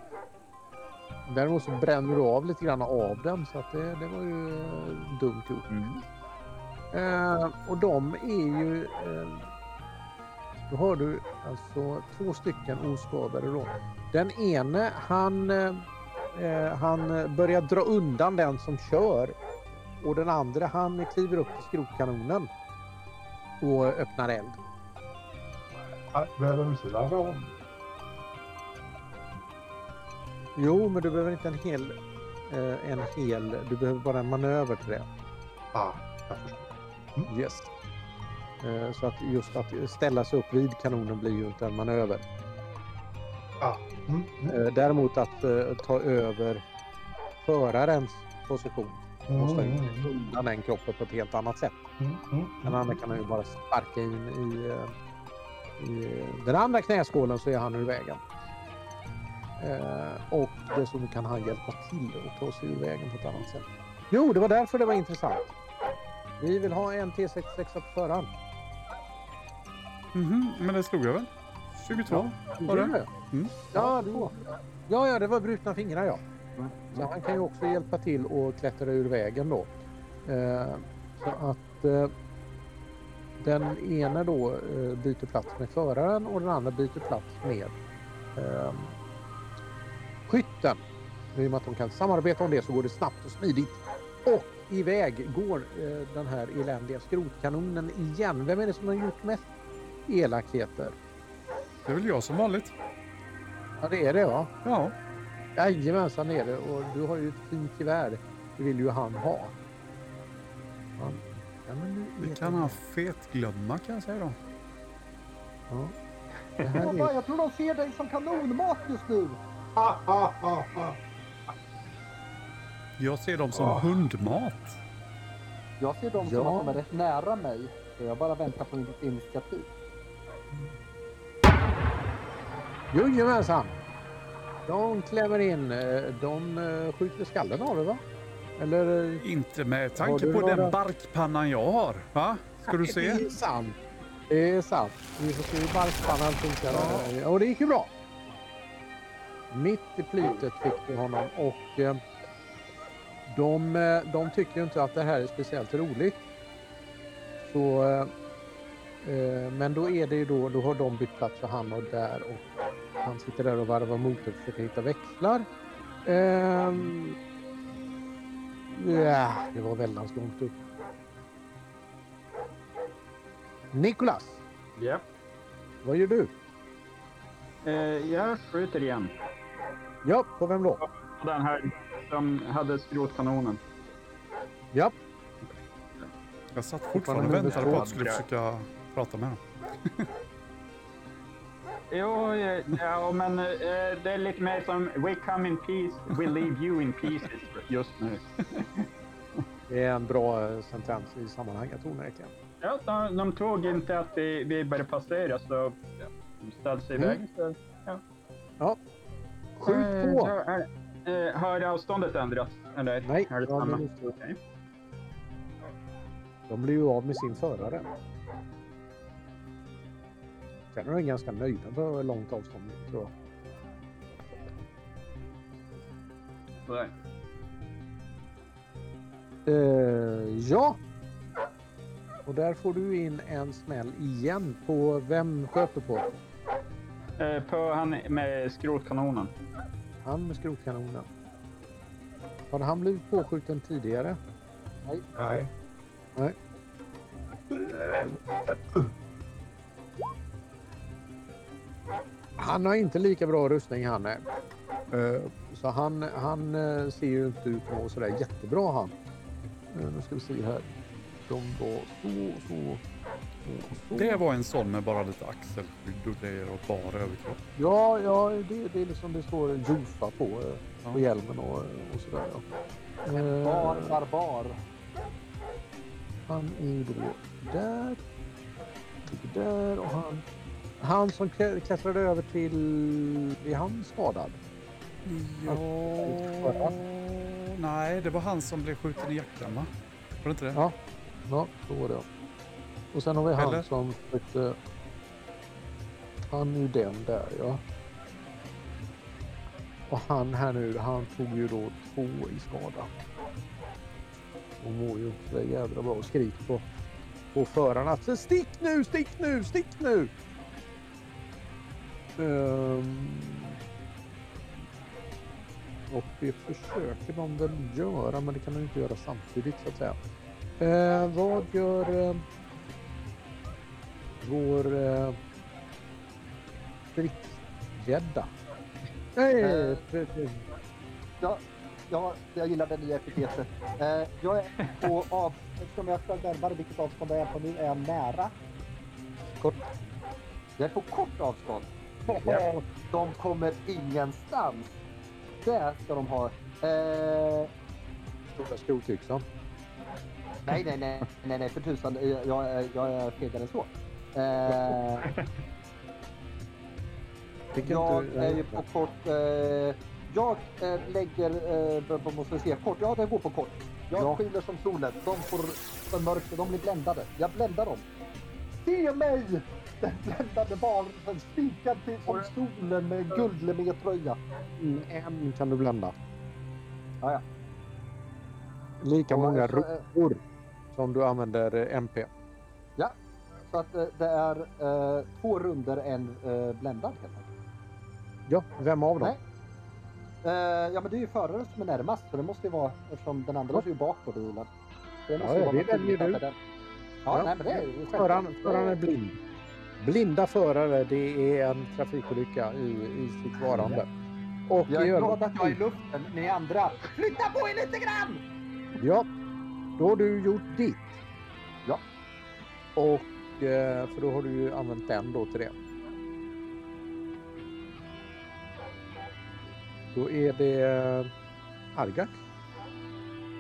Däremot så bränner du av lite grann av den så att det, det var ju eh, dumt gjort. Mm. Eh, och de är ju... Eh, då har du alltså två stycken oskadade då. Den ene han, eh, han börjar dra undan den som kör och den andra han kliver upp till skrotkanonen och öppnar eld. Behöver inte ladda om? Jo, men du behöver inte en hel, eh, en hel, du behöver bara en manöver till det. Ja, jag förstår. Yes. Eh, Så att just att ställa sig upp vid kanonen blir ju inte en manöver. Ja. Mm, mm, Däremot att eh, ta över förarens position. Måste mm, ju mm, undan den kroppen på ett helt annat sätt. mm, mm, Den andra kan han ju bara sparka in i, i den andra knäskålen så är han ur vägen. Och dessutom kan han hjälpa till att ta sig ur vägen på ett annat sätt. Jo, det var därför det var intressant. Vi vill ha en T66 på föraren. Mhm, men det slog jag väl? 22? Var det? det? Mm. Ja, det var. Ja, ja, det var brutna fingrar ja. Så han kan ju också hjälpa till att klättra ur vägen då. Eh, så att eh, den ena då eh, byter plats med föraren och den andra byter plats med eh, skytten. I och med att de kan samarbeta om det så går det snabbt och smidigt. Och iväg går eh, den här eländiga skrotkanonen igen. Vem är det som har gjort mest elakheter? Det är väl jag som vanligt. Ja, det är det va? Ja. Jajamensan är det och du har ju ett fint gevär. Det vill ju han ha. Ja, men nu Det kan han fetglömma kan jag säga då. Ja. Är, jag tror de ser dig som kanonmat just nu. Ha, ha, ha, ha. Jag ser dem som hundmat. Jag ser dem som Ja. att de är rätt nära mig. Så jag bara väntar på mitt initiativ. Jajamensan! De klämmer in. eh, De eh, skjuter skallen av det va? Eller? eh, Inte med tanke på några- den barkpannan jag har. Va? Ska du Det se? är sant. Det är sant. Vi får se hur barkspannan funkar. Ja. Och det gick ju bra. Mitt i plytet fick du honom och eh, de, de tycker inte att det här är speciellt roligt. Så, eh, men då är det ju då, då har de bytt plats för han och där och han sitter där och varvar motor och försöker hitta växlar. Ehm, ja, det var väldigt långt upp. Nikolas, Ja. vad gör du? Eh, jag skjuter igen. Ja, på vem då? Den här som hade skrotkanonen. Ja, Jag satt fortfarande och väntade på att du skulle försöka prata med honom. Jo, eh, ja, men eh, det är lite mer som We come in peace, we leave you in pieces just nu. det är en bra eh, sentens i sammanhanget onekligen. Ja, de, de tog inte att vi, vi började passera så ja, de ställde sig Mm. iväg. Så, Skjut Eh, på! så är. Eh, har avståndet ändrats? Eller Nej, är det ja, samma? det. Okej. de blir ju av med sin förare. Sen är de ganska nöjda på långt avstånd tror jag. Eh, ja. Och där får du in en smäll igen på vem sköt du på? Eh, på han med skrotkanonen. Han med skrotkanonen. Har han blivit påskjuten tidigare? Nej. Nej. Han har inte lika bra rustning han är. Eh, Så han, han eh, ser ju inte ut att vara sådär jättebra han. Eh, Nu ska vi se här. De var så, så, så, så. Det var en sån med bara lite axelskydd och grejer och bara överkropp. Ja, ja det, det är liksom det står Jofa på, Ja. på hjälmen och, och sådär. Ja. Eh, Bar, barbar. Han är då där. Ligger där och han... Han som klä- klättrade över till... Är han skadad? Ja... Förra. Nej, det var han som blev skjuten i jackan va? Var det inte det? Ja. Ja, så var det. Och sen har vi han Eller? som försökte... Han är ju den där ja. Och han här nu, han tog ju då två i skada. Och mår ju inte så jävla bra och skriker på, på föraren att stick nu, stick nu, stick nu! Ehm. och det försöker de väl göra, men det kan de inte göra samtidigt så att säga. Eh, vad gör eh, vår eh, stridsgädda? Nej, Eh. Ja, ja, jag gillar det nya epitetet. Eh, jag är på av... Eftersom jag ska närmare vilket avstånd jag är på nu är jag nära. Kort. Jag är på kort avstånd. Ja. De kommer ingenstans. Det ska de ha. Eh, Stora skrotyxan. nej, nej, nej, nej, nej, för tusan. Jag, jag, jag är fegare än så. Eh, jag är ju på kort. Eh, jag eh, lägger, eh, måste se, kort. Ja, det går på kort. Jag Ja. skiner som solen. De får för mörker, de blir bländade. Jag bländar dem. Se mig! Den bländade varelsen spikad till som solen med guldlemétröja. Mm, en kan du blända. Ja, ja. Lika Och många så, eh, rutor som du använder eh, MP. Så att eh, det är eh, två runder en eh, bländad helt enkelt. Ja, vem av dem? Nej. Eh, ja men det är ju föraren som är närmast så det måste ju vara eftersom den andra är ju bak på bilen. Det måste Ja, ju ja, vara det väljer du. Ja, Ja. nej men det är ju föraren är blind. Blinda förare, det är en trafikolycka i, i sitt varande. Och Jag är övrigt- glad att jag är i luften. Ni andra, flytta på er lite grann! Ja, då har du gjort ditt. Ja. Och eh, för då har du ju använt den då till det. Då är det eh, Argak.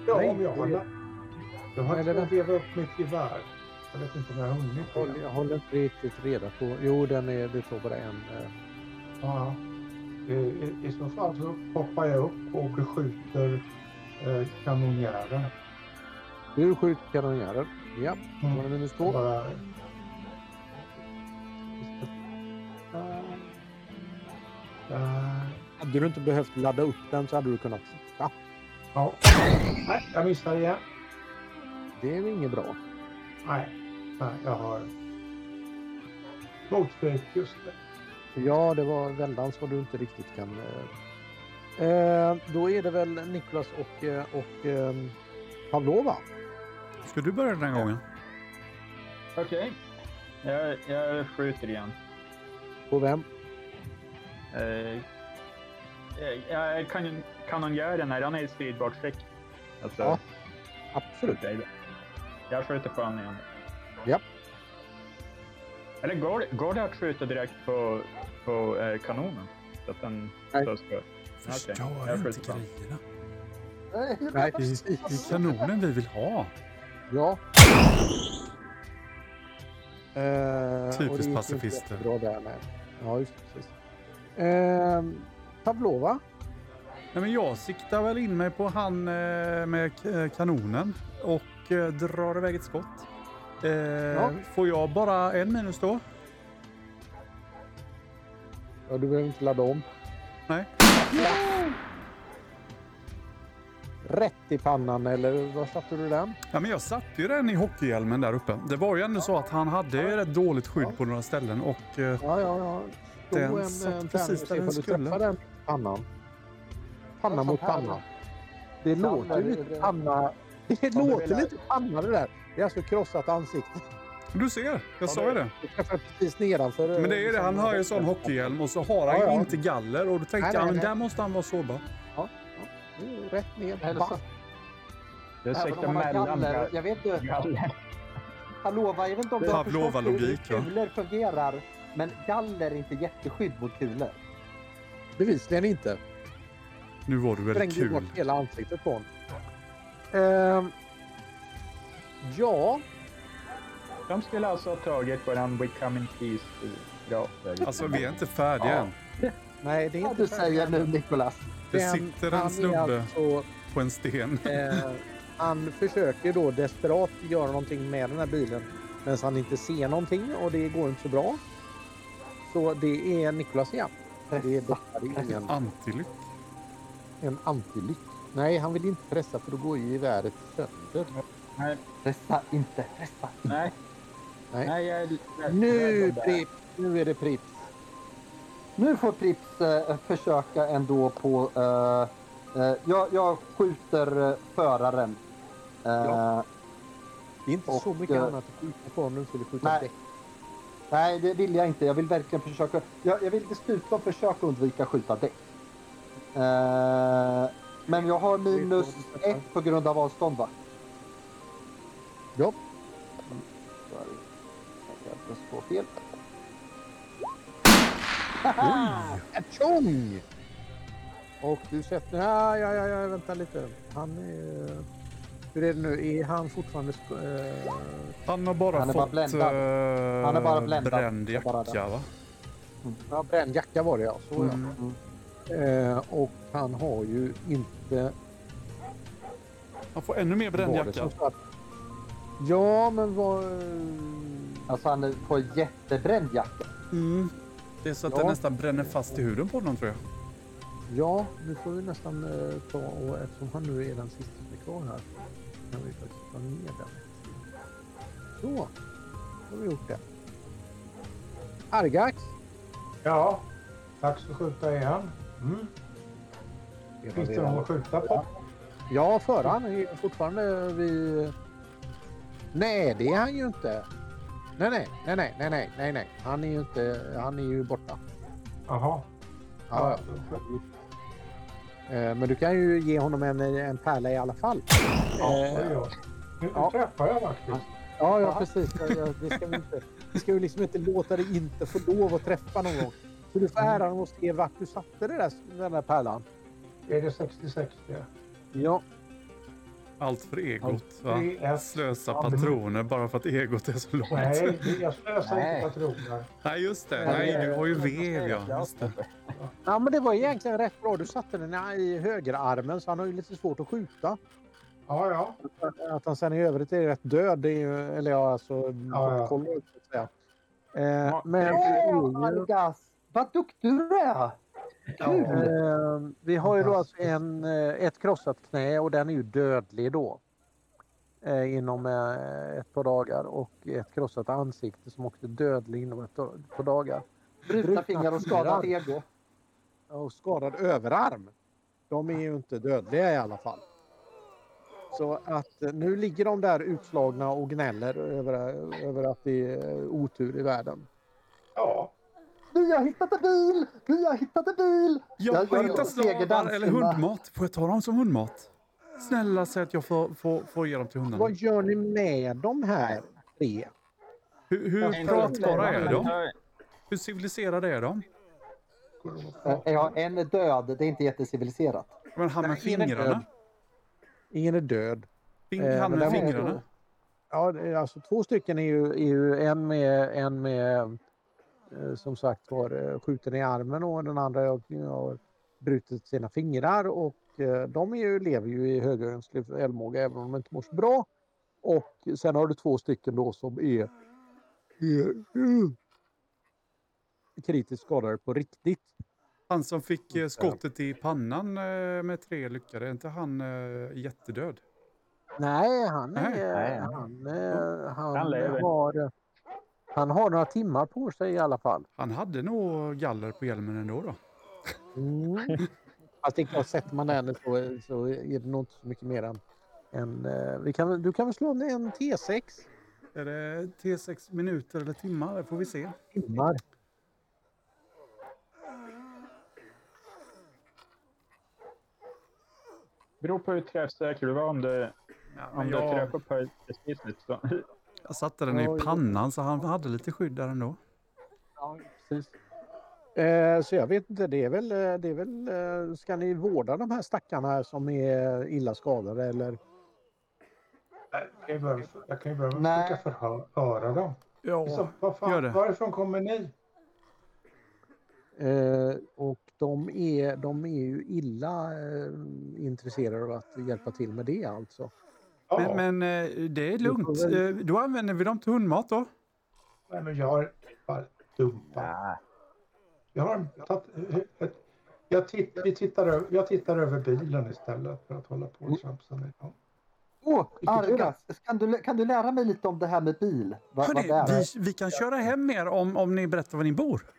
Ja, Nej, om jag har Jag har inte vevat upp mitt gevär. Jag vet inte om jag har hunnit. Jag håller, jag håller inte riktigt reda på. Jo, den är, det står bara en. eh, Ja. I, i, så fall så hoppar jag upp och beskjuter eh, kanonjären. Du skjuter kanonjärer. Ja, då var det minus två. Bara... Där. Hade du inte behövt ladda upp den så hade du kunnat sikta. Ja. Nej, jag missar igen. Det är inget bra. Nej, nej jag har motstrid just det. Ja, det var väldans vad du inte riktigt kan... Eh, eh, då är det väl Niklas och, eh, och eh, Pavlova. Ska du börja den här gången? Okej. Jag, jag skjuter igen. På vem? Eh, jag kan, kanonjären, är han i stridbart skick? Alltså, Ja. Absolut. Jag skjuter på honom igen. Ja. Eller går, det- går det att skjuta direkt på, på eh, kanonen? Så att den Nej. så ska... Förstör jag inte grejerna. Nej, Nej, Det är, kanonen vi vill ha. Ja. Eh, Typiskt pacifister. jättebra där med. Ja, just precis. Eh, Pavlova. Nej, men jag siktar väl in mig på han eh, med kanonen och eh, drar iväg ett skott. Eh, Får jag bara en minus då? Ja, du behöver inte ladda om. Nej. Rätt i pannan eller var satte du den? Ja, men jag satte ju den i hockeyhjälmen där uppe. Det var ju ändå så att han hade rätt dåligt skydd på några ställen och eh, Ja, ja, ja. Slå Den en, satt en precis och se där den du skulle. träffar den i pannan. Panna Ja, mot panna. Det låter lite det. panna. Det du låter lite panna det där. Det är alltså krossat ansikte. du ser, jag sa ju det. Precis nedanför. Men det är det, han har ju en sån hockeyhjälm och så har han Ja, ju ja. inte galler och då tänkte Nej, jag, nej, men nej. där måste han vara sårbar. Rätt ner. Eller har mellan galler. Jag vet inte. galler. Pavlova, jag vet inte om du har förstått hur, kulor fungerar. Men galler är inte jätteskydd mot kulor. Bevisligen inte. Nu var du väldigt Sprängde kul. bort hela ansiktet på honom. Ehm, ja, De skulle alltså ha tagit våran We Come In Peace grafer. Alltså vi är inte färdiga Ja. än. nej det är inte du säger nu Nikolas. Det Den- sitter en snubbe Alltså, på en sten. eh, han försöker då desperat göra någonting med den här bilen men han inte ser någonting och det går inte så bra. Så det är Niklas igen. Det är, det är ingen... Antilyck. en antilyck. Nej, han vill inte pressa för då går ju geväret sönder. Nej, Pressa inte, pressa. nej. Nej. Nej, jag är rädd- Nu, om det. Prips! Nu är det Prips. Nu får Prips eh, försöka ändå på... Eh, eh, jag, jag skjuter eh, föraren. Eh, Ja. Det är inte så Och, mycket eh, annat att skjuta på om du skulle skjuta nej. däck. Nej, det vill jag inte. Jag vill verkligen försöka... Jag, jag vill dessutom försöka undvika skjuta däck. Eh, men jag har minus ett på grund av avstånd, va? Ja. Jag står fel. Tjong! Och du sätter... Ja, ja, ja, ja, vänta lite. Han är... Hur är det nu? Är han fortfarande... eh, Han har bara Han är bara fått bländad. eh, Han är bara bländad. bränd jacka, va? Ja, bränd jacka var det ja. Så, ja. Mm. Eh, och han har ju inte... Han får ännu mer bränd jacka. Ja, men vad... Alltså han får jättebränd jacka. Mm. Det är så att Ja. det nästan bränner fast i huden på honom tror jag. Ja, nu får vi nästan eh, ta och eftersom han nu är den sista som är kvar här kan vi faktiskt ta ner den. Så, då har vi gjort det. Argax. Ja, dags att skjuta igen. Mm. Finns det någon att skjuta på? Ja, föraren är fortfarande vid... Nej, det är han ju inte. Nej, nej, nej, nej, nej, nej, nej, nej. Han är ju inte... Han är ju borta. Jaha. Ja, ja. Eh, Men du kan ju ge honom en, en pärla i alla fall. Ja, Eh, det gör. Nu, nu ja. träffar jag faktiskt. Ja, ja precis. Ja, ja, Det ska vi inte. Vi ska ju liksom inte låta dig inte få lov att träffa någon gång. Så du får äran att se vart du satte det där, den där pärlan. Är det 60-60? Ja. Allt för egot. Allt Va? för. Slösa Ja, patroner bara för att egot är så långt. Nej, jag slösar Nej. inte patroner. Nej, just det. Nej, du har ju vev, ja. Just det. ja, men det var egentligen rätt bra. Du satte den i högerarmen så han har ju lite svårt att skjuta. Ja, ja. Att han sen i övrigt är rätt död, det är ju, eller ja, alltså Ja, ja. kolla upp så att säga. Eh, Ja. men Argas! Vad duktig du är! Eh, vi har ju då alltså en, eh, ett krossat knä och den är ju dödlig då. Eh, inom eh, ett par dagar och ett krossat ansikte som också är dödlig inom ett par dagar. Brutna fingrar och skadat ego. och skadad överarm. De är ju inte dödliga i alla fall. Så att eh, nu ligger de där utslagna och gnäller över, över att det är otur i världen. Ja, Vi har hittat en bil! Vi har hittat en bil! Jag Jag- har hittat slavar eller hundmat. Får jag ta dem som hundmat? Snälla säg att jag får, får, får ge dem till hundarna. Vad gör ni med de här tre? Hur, hur pratbara är de? Hur civiliserade är de? Eh, Ja, en är död. Det är inte jätteciviliserat. Men han med fingrarna? död. Ingen är död. Fing, Eh, han med fingrarna? Ja, alltså två stycken är ju, är ju en med, en med som sagt var eh, skjuten i armen och den andra har, har brutit sina fingrar och eh, de är ju, lever ju i högönsklig förmåga även om de inte mår så bra. Och sen har du två stycken då som är, är uh, kritiskt skadade på riktigt. Han som fick eh, skottet i pannan eh, med tre lyckade, är inte han eh, jättedöd? Nej, han, Nej. är, Nej. han, eh, han, Han lever. har, han har några timmar på sig i alla fall. Han hade nog galler på hjälmen ändå då. Mm. Fast det är klart, sätter man den så, så är det nog inte så mycket mer än... än eh, vi kan, du kan väl slå en T6 Är det T6 minuter eller timmar? Det får vi se. timmar. beror på hur träffsäker du var. Om du, Ja, om men du jag, träffar på precis så. Jag satte den Ja, i pannan så han hade lite skydd där ändå. Ja, precis. Eh, så jag vet inte, det är väl... eh, Det är väl eh, ska ni vårda de här stackarna som är illa skadade eller? jag kan ju börja, med att försöka förhöra dem. Ja, Så, vad gör fan, det. varifrån kommer ni? Eh, och de är, de är ju illa eh, intresserade av att hjälpa till med det alltså. Ja, Men, men eh, det är lugnt. Väl- Eh, Då använder vi dem till hundmat då. nej, men jag har bara dumpat. Jag har Jag titt, vi tittar, över- jag tittar över bilen istället för att hålla på och tjafsa med dem. Åh? Argas, kan du, kan du lära mig lite om det här med bil? Va, vad det är? vi, vi kan köra hem mer om, om ni berättar var ni bor.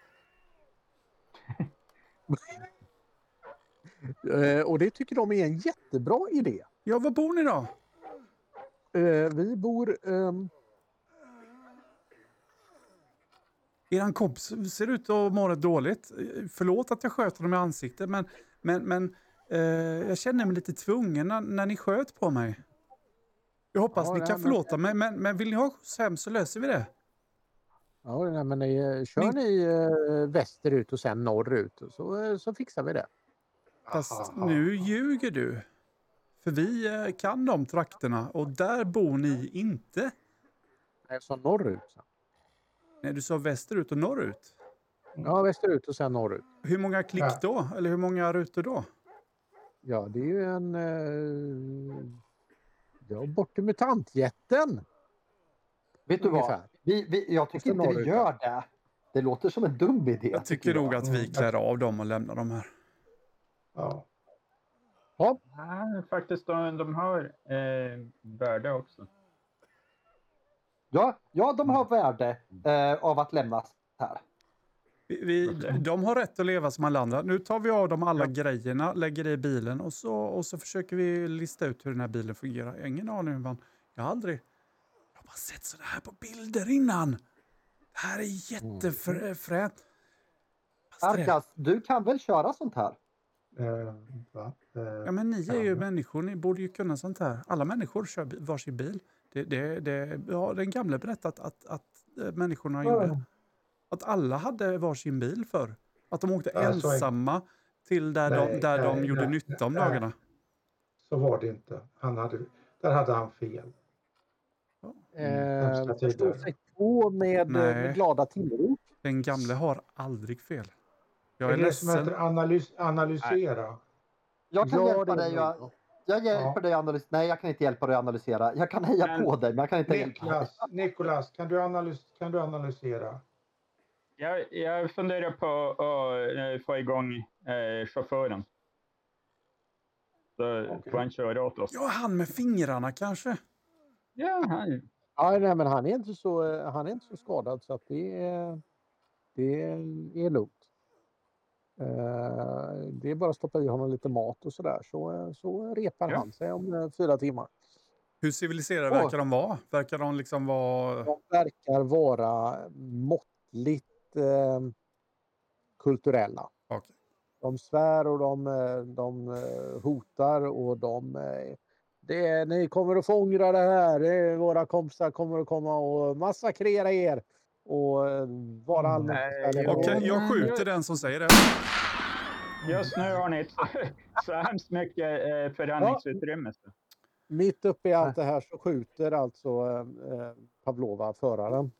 Eh, och det tycker de är en jättebra idé. Ja, var bor ni då? Eh, vi bor... ehm, Eran kompis ser ut att må rätt dåligt. Förlåt att jag sköt honom i ansiktet, men, men, men eh, jag känner mig lite tvungen när, när ni sköt på mig. Jag hoppas Ja, ni nej, kan men- förlåta mig, men, men vill ni ha skjuts hem så löser vi det. ja, nej, men eh, kör Min- ni eh, västerut och sen norrut så, eh, så fixar vi det. Fast Aha. nu ljuger du. För vi eh, kan de trakterna och där bor ni inte. Nej, så norrut. Så. Nej, du sa västerut och norrut. Ja, västerut och sen norrut. Hur många klick Ja. då? Eller hur många rutor då? Ja, det är ju en... Eh, ja, bort mutantjätten. Vet du vad? ungefär. Vi, vi, jag tycker inte vi norrut. gör det. Det låter som en dum idé. Jag tycker nog att vi klär av dem och lämnar dem här. Ja. Ja, Ja, faktiskt, de, de har eh, värde också. Ja, ja, de har värde eh, av att lämnas här. Vi, vi, de har rätt att leva som alla andra. Nu tar vi av dem alla grejerna, lägger det i bilen och så, och så försöker vi lista ut hur den här bilen fungerar. Jag har ingen aning hur man... Jag har aldrig... Jag har bara sett sådana här på bilder innan. Det här är jättefränt. Arkas, du kan väl köra sånt här? Eh, va? Eh, Ja, men ni är ju människor, ni borde ju kunna sånt här. Alla människor kör varsin bil. Det, det, det har den gamle berättat att, att eh, människorna gjorde. Att alla hade varsin bil för. Att de åkte Ja, ensamma till där Nej, de, där de nej, gjorde nej, nytta om nej. dagarna. Så var det inte. Han hade, där hade han fel. eh, hemska förstå sig på med, eh, Nej. med glada tillrop. Den gamle har aldrig fel. Jag är är det som heter ledsen. analys, analysera. Jag kan Ja, hjälpa dig. Jag, jag hjälper Ja. dig analysera. Nej, jag kan inte hjälpa dig att analysera. Jag kan heja Men- på dig, men jag kan inte hjälpa dig. Niklas, Nikolas kan, du analys, kan du analysera? Jag, jag funderar på att eh, få igång eh, chauffören. Så får han köra åt oss. Ja, han med fingrarna kanske. Ja, han, Ja, nej, men han är inte så, eh, han är inte så skadad så att det är, det är lugnt. Eh, det är bara att stoppa i honom lite mat och sådär så, så repar Ja. han sig om eh, fyra timmar. Hur civiliserade Åh. verkar de vara? Verkar de liksom vara... De verkar vara måttligt eh, kulturella. Okej. De svär och de, eh, de hotar och de... Det ni kommer att få ångra det här. Våra kompisar kommer att komma och massakrera er. Och eh, vara allmänt. Okej, Och- jag skjuter den som säger det. just nu har ni inte så hemskt mycket eh, förhandlingsutrymme. Så. Mitt uppe i allt det här så skjuter alltså eh, eh, Pavlova föraren.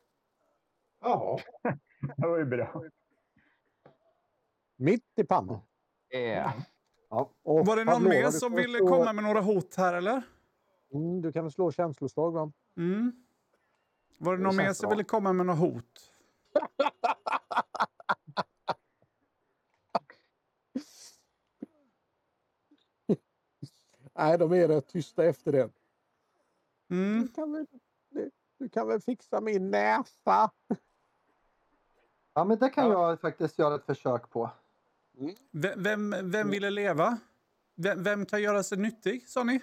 Jaha. Det var ju bra. Mitt i pannan. Yeah. Och Var det någon Pavlova, mer som ville slå- komma med några hot här eller? Mm, du kan väl slå känsloslag va? Mm. Var det Det någon mer som ville komma med några hot? Nej, de är rätt tysta efter det. Mm. Du kan väl, du, du kan väl fixa min näsa? Ja, men det kan Ja. jag faktiskt göra ett försök på. Vem, vem, vem ville leva? Vem, vem kan göra sig nyttig, sa ni?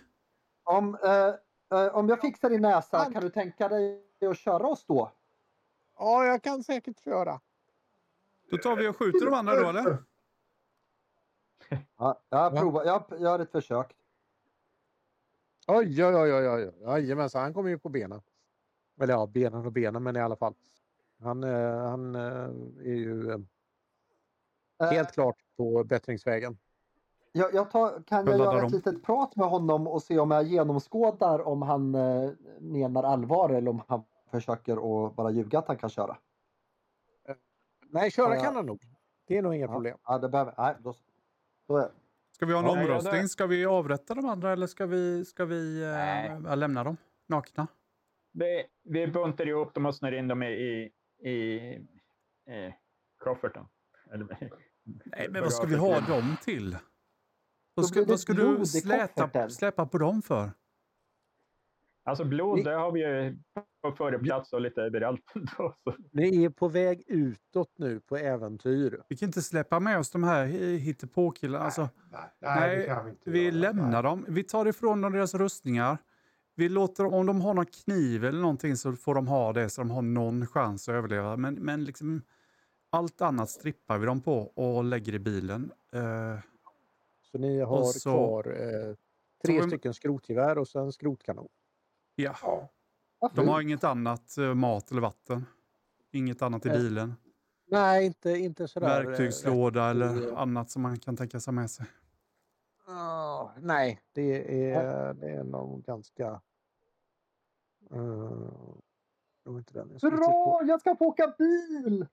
Om, eh, eh, om jag fixar din näsa, kan du tänka dig att köra oss då? Ja, jag kan säkert köra. Då tar vi och skjuter de andra då, eller? Ja, jag, Va? provar, jag gör ett försök. Oj, oj, oj, oj, oj. Jajamensan, han kommer ju på benen. Eller ja, benen och benen, men i alla fall. Han, eh, han eh, är ju eh, Eh, helt klart på bättringsvägen. Jag, jag tar, kan jag Jag göra om. ett litet prat med honom och se om jag genomskådar om han eh, menar allvar eller om han försöker att bara ljuga att han kan köra? Nej, köra ja. kan han nog. Det är nog inga Ja, problem. ja det behöver, nej, då, då är, Ska vi ha en Ja, ja, omröstning? det- Ska vi avrätta de andra eller ska vi, ska vi eh, Nej. ja, lämna dem nakna? Vi, vi buntar ihop dem och snör in dem i, i, i eh, kofferten. Eller Nej, men vad ska vi ha dem till? Då Vad ska, det vad ska du i släta, släpa på dem för? Alltså blod, det har vi ju på föreplats och lite överallt. Ni är på väg utåt nu på äventyr. Vi kan inte släppa med oss de här hi- hittepåkillarna. Alltså, Nej, nej, det nej, kan vi inte vi göra. lämnar Nej. dem. Vi tar ifrån dem deras rustningar. Vi låter, om de har någon kniv eller någonting så får de ha det så de har någon chans att överleva. Men, men liksom, allt annat strippar vi dem på och lägger i bilen. Eh, Så ni har så- kvar eh, tre vi- stycken skrotgevär och sen skrotkanon. Ja. Ja. De har inget annat, eh, mat eller vatten. Inget annat i Nej. bilen. Nej, inte, inte sådär. eh, Verktygslåda rätt- eller annat som man kan tänka sig med sig. ah, nej, det är, det är nog ganska... Uh, var inte den jag på. Bra! Jag ska få åka bil!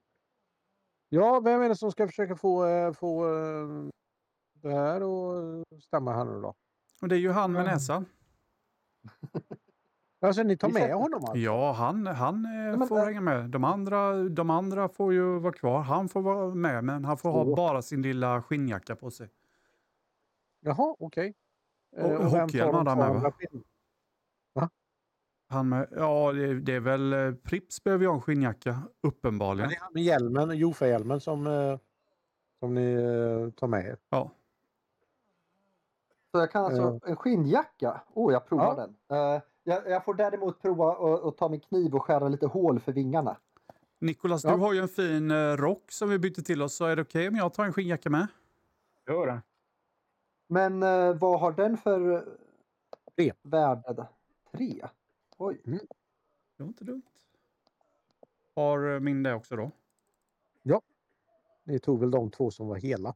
Ja, vem är det som ska försöka få, få det här att stämma här nu då? Och det är ju han med näsan. Alltså ni tar med sätter- honom alltså? Ja, han, han eh, men får där- hänga med. De andra, de andra får ju vara kvar. Han får vara med, men han får ha Två. bara sin lilla skinnjacka på sig. Jaha, okej. Eh, Och vem tar hockeyhjälm de hade han med, va? Han med, ja, det, det är väl... eh, Prips behöver ju ha en skinnjacka, Ja, uppenbarligen. det är han med hjälmen, Jofa-hjälmen som, eh, som ni eh, tar med er. Ja. Så jag kan alltså, en skinnjacka. Oh, jag provar Ja. den. Eh, jag, jag får däremot prova att ta min kniv och skära lite hål för vingarna. Nikolas, Ja. du har ju en fin eh, rock som vi bytte till oss, så är det okej om jag tar en skinnjacka med? Jo då. Men eh, vad har den för eh, Tre. värde? Tre? Oj. Det var inte dumt. Har eh, min det också då? Ni tog väl de två som var hela?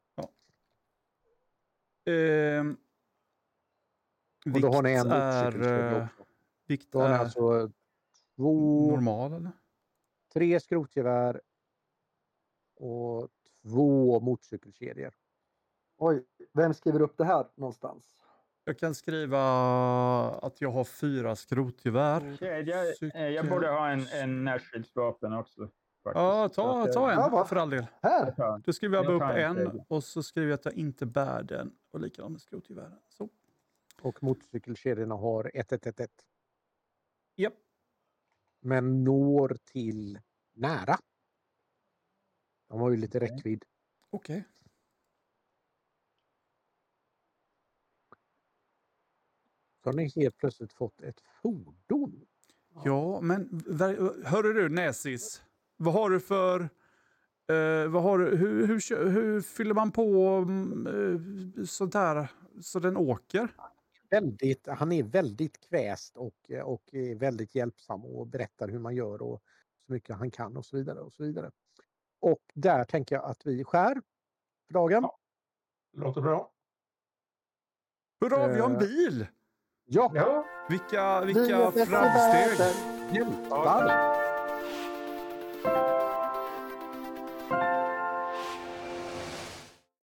Ehm, Och då har ni en är, eh, har ni är alltså två, normal eller? tre skrotgevär och två motorcykelkedjor. Oj. Vem skriver upp det här någonstans? Jag kan skriva att jag har fyra skrotgevär. Kedja, eh, jag borde ha en, en närskyddsvapen också. Faktiskt. Ja, ta, ta eh, Ja, en vad- för all del. Här! jag Då skriver jag Jag bara upp en och så skriver jag att jag inte bär den. Och likadant med skrotgevären. Så. Och motorcykelkedjorna har 1111. Japp. Men når till nära. De har ju lite räckvidd. Okej. Så har ni helt plötsligt fått ett fordon. Ja, men hörru du Näsis. Vad har du för... Eh, vad har du, hur, hur, hur fyller man på eh, sånt här så den åker? Väldigt, han är väldigt kväst och, och är väldigt hjälpsam och berättar hur man gör och så mycket han kan och så vidare. Och så vidare. Och där tänker jag att vi skär för dagen. Ja. Låter bra. Hurra, vi har en Eh, bil! Ja, Ja, Vilka, vilka framsteg! hjältar!